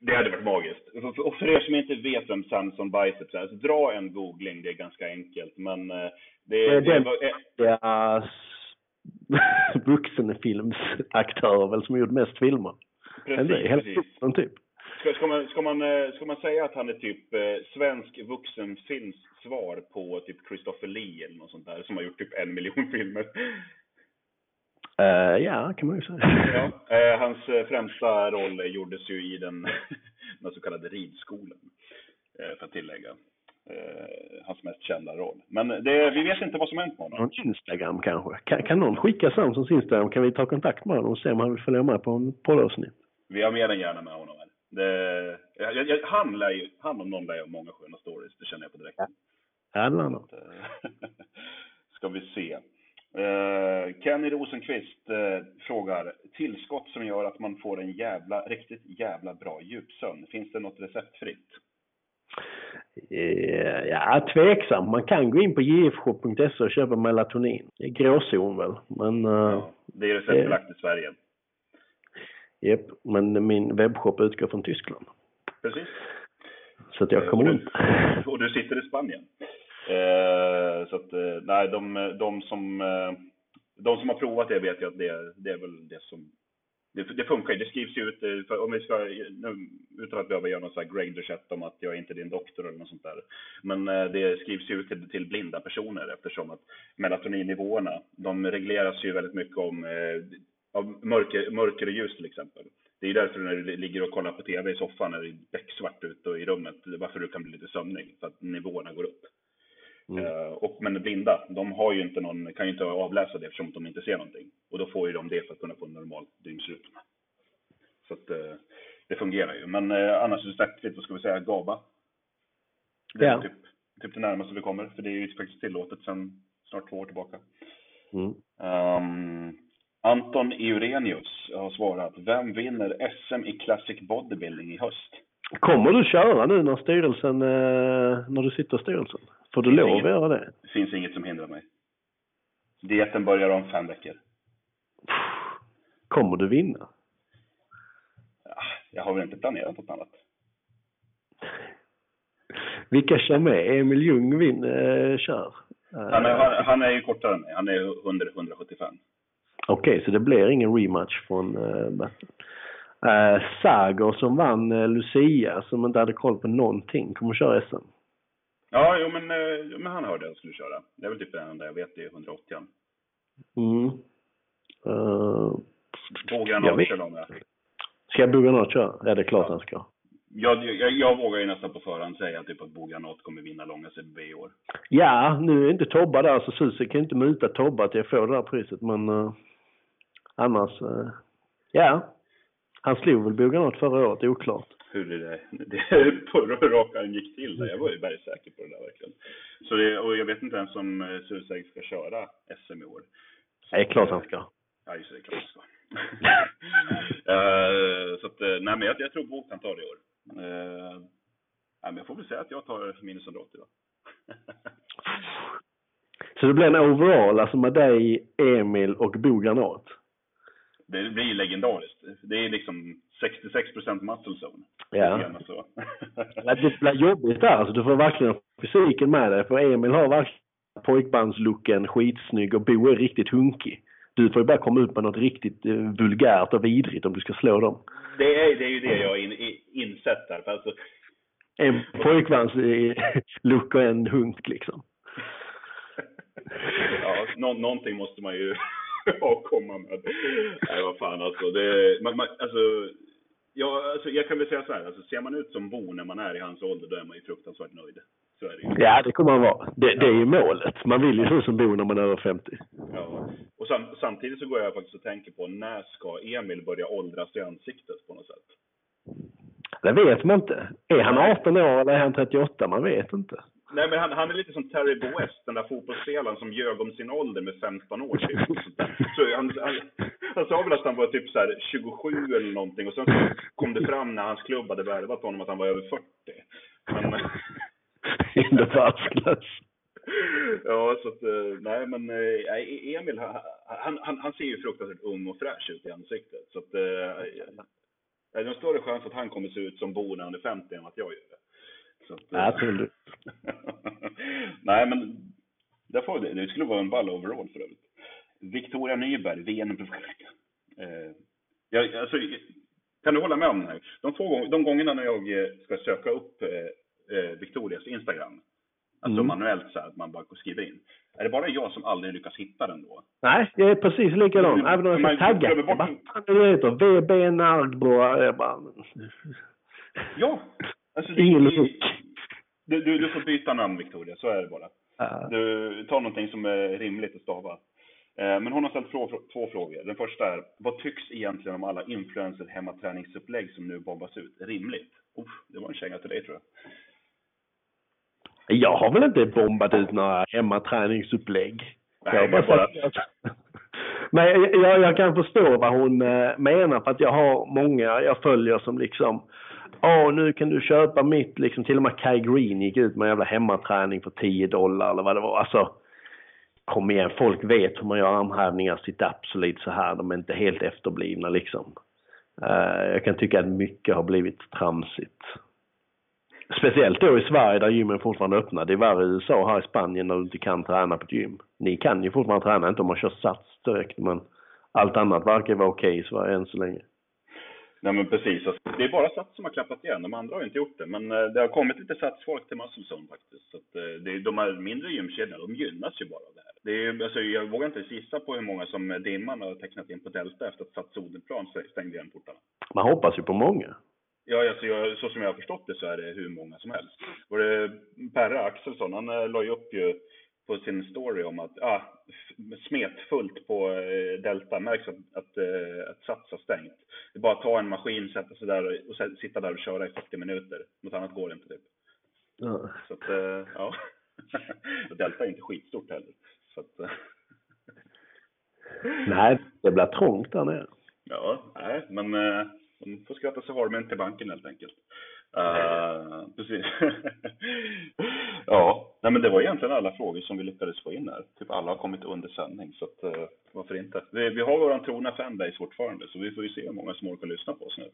det hade varit magiskt. Och för er som inte vet vem Samson Biceps är, så dra en googling, det är ganska enkelt. Men det, det, det, var, det vuxenfilmsaktör väl som gjort mest filmer. Precis, det, precis. typ. Ska, ska, man, ska, man, eh, ska man säga att han är typ eh, svensk vuxenfilms svar på typ Christopher Lee eller något sånt där som har gjort typ en miljon filmer? Uh, ja, kan man ju säga. Ja, uh, hans uh, främsta roll gjordes ju i den, den så kallade ridskolan, för att tillägga eh, hans mest kända roll. Men det, vi vet inte vad som hänt med honom. Någon Instagram kanske? Kan, kan någon skicka Samsons Instagram? Kan vi ta kontakt med honom och se om han vill följa med på en poddavsnitt? Vi har mer än gärna med honom. Det, jag, jag, han, lär ju, han om någon lär ju många sköna stories, det känner jag på direkten. Ja, det lär han Ska vi se. Uh, Kenny Rosenqvist uh, frågar, tillskott som gör att man får en jävla, riktigt jävla bra djupsömn. Finns det något receptfritt? Eh, ja, tveksam. Man kan gå in på jfshop.se och köpa melatonin. Det är gråzon väl, men... Eh, ja, det är receptbelagt i Sverige. Japp, men min webbshop utgår från Tyskland. Precis. Så att jag Eh, kommer och, inte. du, och du sitter i Spanien. Eh, så att, eh, nej, de, de, som, eh, de som har provat det vet ju att det, det är väl det som det, det funkar ju. Det skrivs ju ut, eh, för om vi ska, utan att behöva göra någon sån här Greg om att jag är inte din doktor eller något sånt där. Men eh, det skrivs ju ut till, till blinda personer eftersom att melatoninnivåerna, de regleras ju väldigt mycket om eh, av mörker, mörker och ljus till exempel. Det är ju därför när du ligger och kollar på TV i soffan när det är becksvart ute i rummet, varför du kan bli lite sömnig, för att nivåerna går upp. Mm. Eh, och, men blinda, de har ju inte någon, kan ju inte avläsa det eftersom de inte ser någonting. Och då får ju de det för att kunna få en normal dygnsrytm. Så att eh, det fungerar ju. Men eh, annars är det smärtfritt, vad ska vi säga, GABA. Det är Ja. typ, typ det närmaste vi kommer, för det är ju faktiskt tillåtet sedan snart två år tillbaka. Mm. Ehm, Anton Eurenius har svarat, vem vinner SM i Classic Bodybuilding i höst? Kommer du köra nu när styrelsen, eh, när du sitter i styrelsen? Får du lov att göra det? Det finns inget som hindrar mig. Dieten börjar om fem veckor. Kommer du vinna? Ah, Jag har väl inte planerat något annat. Vilka kör med? Emil Ljung vin, eh, kör? Eh, Han är, han, han är ju kortare än mig. Han är 100, 175. Okej, så det blir ingen rematch från uh, Uh, Sager som vann eh, Lucia, som inte hade koll på någonting, kommer köra SM. Ja, jo, men, eh, men han hörde att jag skulle köra. Det är väl typ det enda jag vet, det är 180. Mm. Uh, Vågar Jag han köra med? ska Bugranat köra? Ja, det är klart han ska. Jag, jag, jag vågar ju nästan på förhand säga typ att Bogranat kommer vinna långa CBB i år. Ja, nu är inte Tobba där, så Susie kan inte muta Tobba till att få det där priset, men uh, annars, uh, ja. Han slog väl Bugranat förra året, oklart. Hur är det, det på han gick till där. Jag var ju bergsäker på det där verkligen. Så det, och jag vet inte ens om eh, Susek ska köra SM i år. Det är klart han ska. Ja, just det, det är klart han ska. Eh, så att, eh, nej men jag, jag tror Bok kan ta det i år. Uh, nej, men jag får väl säga att jag tar minus 180 då. Så det blir en overall, alltså med dig, Emil och Bo Granat. Det blir legendariskt. Det är liksom 66% muscle zone. Ja. Det blir jobbigt där, alltså du får verkligen fysiken med dig. För Emil har verkligen pojkbandslooken, skitsnygg och Bo är riktigt hunkig. Du får ju bara komma ut med något riktigt eh, vulgärt och vidrigt om du ska slå dem. det, är, det är ju det jag har in, insett där. Alltså, En pojkbandslook och en hunk liksom. ja, nå, någonting måste man ju att komma med. Nej, vad fan alltså. Det, man, man, alltså, ja, alltså. Jag kan väl säga så här, alltså, ser man ut som Bo när man är i hans ålder, då är man ju fruktansvärt nöjd. Så är det ju. Ja, det kommer man vara. Det, det är ju målet. Man vill ju se ut som Bo när man är över 50. Ja. Och sam, samtidigt så går jag faktiskt och tänker på, när ska Emil börja åldras i ansiktet på något sätt? Det vet man inte. Är han 18 år eller är han 38? Man vet inte. Nej, men han, han är lite som Terry Boest, den där fotbollsspelaren som ljög om sin ålder med 15 år typ. Så han, han, han sa väl att han var typ så här 27 eller någonting och sen så kom det fram när hans klubb hade värvat honom att han var över 40. Men, In the ja, så att, eh, nej men eh, nej, Emil, han, han, han, han ser ju fruktansvärt ung och fräsch ut i ansiktet. Så att, eh, det är en större chans att han kommer se ut som Bo när han är 50 än att jag gör det. Så att, eh, Absolut. Nej, men det, får, det, det skulle vara en ball overall för övrigt. Victoria Nyberg, VM eh, jag, alltså, Kan du hålla med om det här? De, få, de gångerna när jag eh, ska söka upp eh, eh, Victorias Instagram, alltså Mm. manuellt så här, att man bara skriver in. Är det bara jag som aldrig lyckas hitta den då? Nej, jag är precis likadan. Även om jag ska tagga. bara, fan är det heter? VB Nardbo. Ja! Alltså, det- logik. du, du, du får byta namn Victoria, så är det bara. ja. Du tar någonting som är rimligt att stava. Eh, Men hon har ställt två frågor. Den första är, vad tycks egentligen om alla influencer hemmaträningsupplägg som nu bombas ut? Rimligt? Uff, det var en känga till dig tror jag. Jag har väl inte bombat ut några hemmaträningsupplägg. Nej, jag bara. Men jag, jag, jag kan förstå vad hon eh, menar för att jag har många jag följer som liksom Åh, nu kan du köpa mitt, liksom till och med Kai Green gick ut med en jävla hemmaträning för 10 dollar eller vad det var. Alltså, kom igen, folk vet hur man gör armhävningar, sit-ups och lite så här. De är inte helt efterblivna liksom. Uh, jag kan tycka att mycket har blivit tramsigt. Speciellt då i Sverige där gymmen fortfarande är öppna. Det är värre i USA här i Spanien när du inte kan träna på ett gym. Ni kan ju fortfarande träna, inte om man kör sats direkt, men allt annat verkar vara okej okay i Sverige än så länge. Nej men precis. Det är bara Sats som har klappat igen. De andra har inte gjort det. Men eh, det har kommit lite Sats-folk till Muscle faktiskt. Så eh, det, de här mindre gymkedjorna, de gynnas ju bara av det här. Det är, alltså, jag vågar inte gissa på hur många som Dimman har tecknat in på Delta efter att Sats Odenplan stängde igen portarna. Man hoppas ju på många. Ja, alltså jag, så som jag har förstått det så är det hur många som helst. Och det, Perre Axelsson, han eh, la ju upp ju på sin story om att ah, smetfullt på eh, Delta, märks att, att, eh, att Sats har stängt. Det är bara att ta en maskin, sätta sig där och sitta där och köra i 40 minuter. Något annat går inte typ. Ja. Så att, eh, ja. Delta är inte skitstort heller. Så att, nej, det blir trångt där nere. Ja, nej, men de får skratta sig harmen till banken helt enkelt. Uh, precis. ja, nej men det var egentligen alla frågor som vi lyckades få in här. Typ alla har kommit under sändning, så att, uh, varför inte? Vi, vi har våran trogna fanbase fortfarande, så vi får ju se hur många som orkar lyssna på oss nu.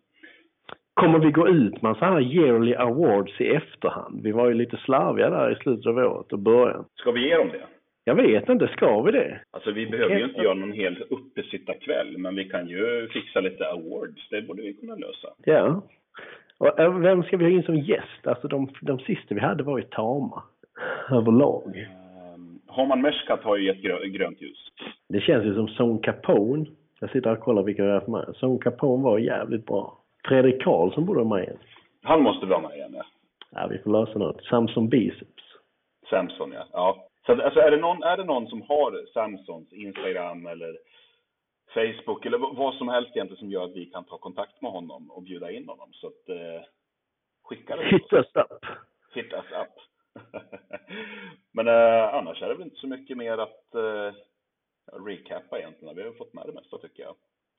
Kommer vi gå ut med så här yearly awards i efterhand? Vi var ju lite slarviga där i slutet av året och början. Ska vi ge dem det? Jag vet inte, ska vi det? Alltså vi behöver ju inte göra någon hel uppesittarkväll, men vi kan ju fixa lite awards. Det borde vi kunna lösa. Ja. Och eh, vem ska vi ha in som gäst? Alltså de, de sista vi hade var ju tama. Överlag. Um, Harman Meshkat har ju gett grö, grönt ljus. Det känns ju som Son Capone. Jag sitter och kollar vilka vi har haft med. Son Capone var jävligt bra. Fredrik Karlsson borde vara med igen. Han måste vara med igen, ja. Ja, vi får lösa något. Samson Biceps. Samson, ja. ja. Så alltså, är, det någon, är det någon som har Samsons Instagram eller Facebook eller vad som helst egentligen som gör att vi kan ta kontakt med honom och bjuda in honom. Så att, eh, skicka det. Hit us up. Hit us up. Men eh, annars är det väl inte så mycket mer att eh, recappa egentligen. Vi har fått med det mesta tycker jag.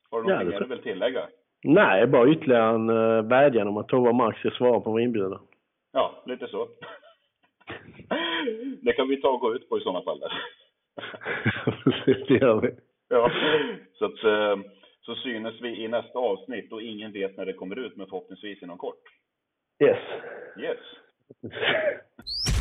Har du någonting ja, mer du vill tillägga? Nej, bara ytterligare en uh, vädjan om att Tova Max ska svara på vår inbjudan. Ja, lite så. det kan vi ta och gå ut på i sådana fall. Precis, det gör vi. Ja, så att eh, så synes vi i nästa avsnitt och ingen vet när det kommer ut, men förhoppningsvis inom kort. Yes. Yes.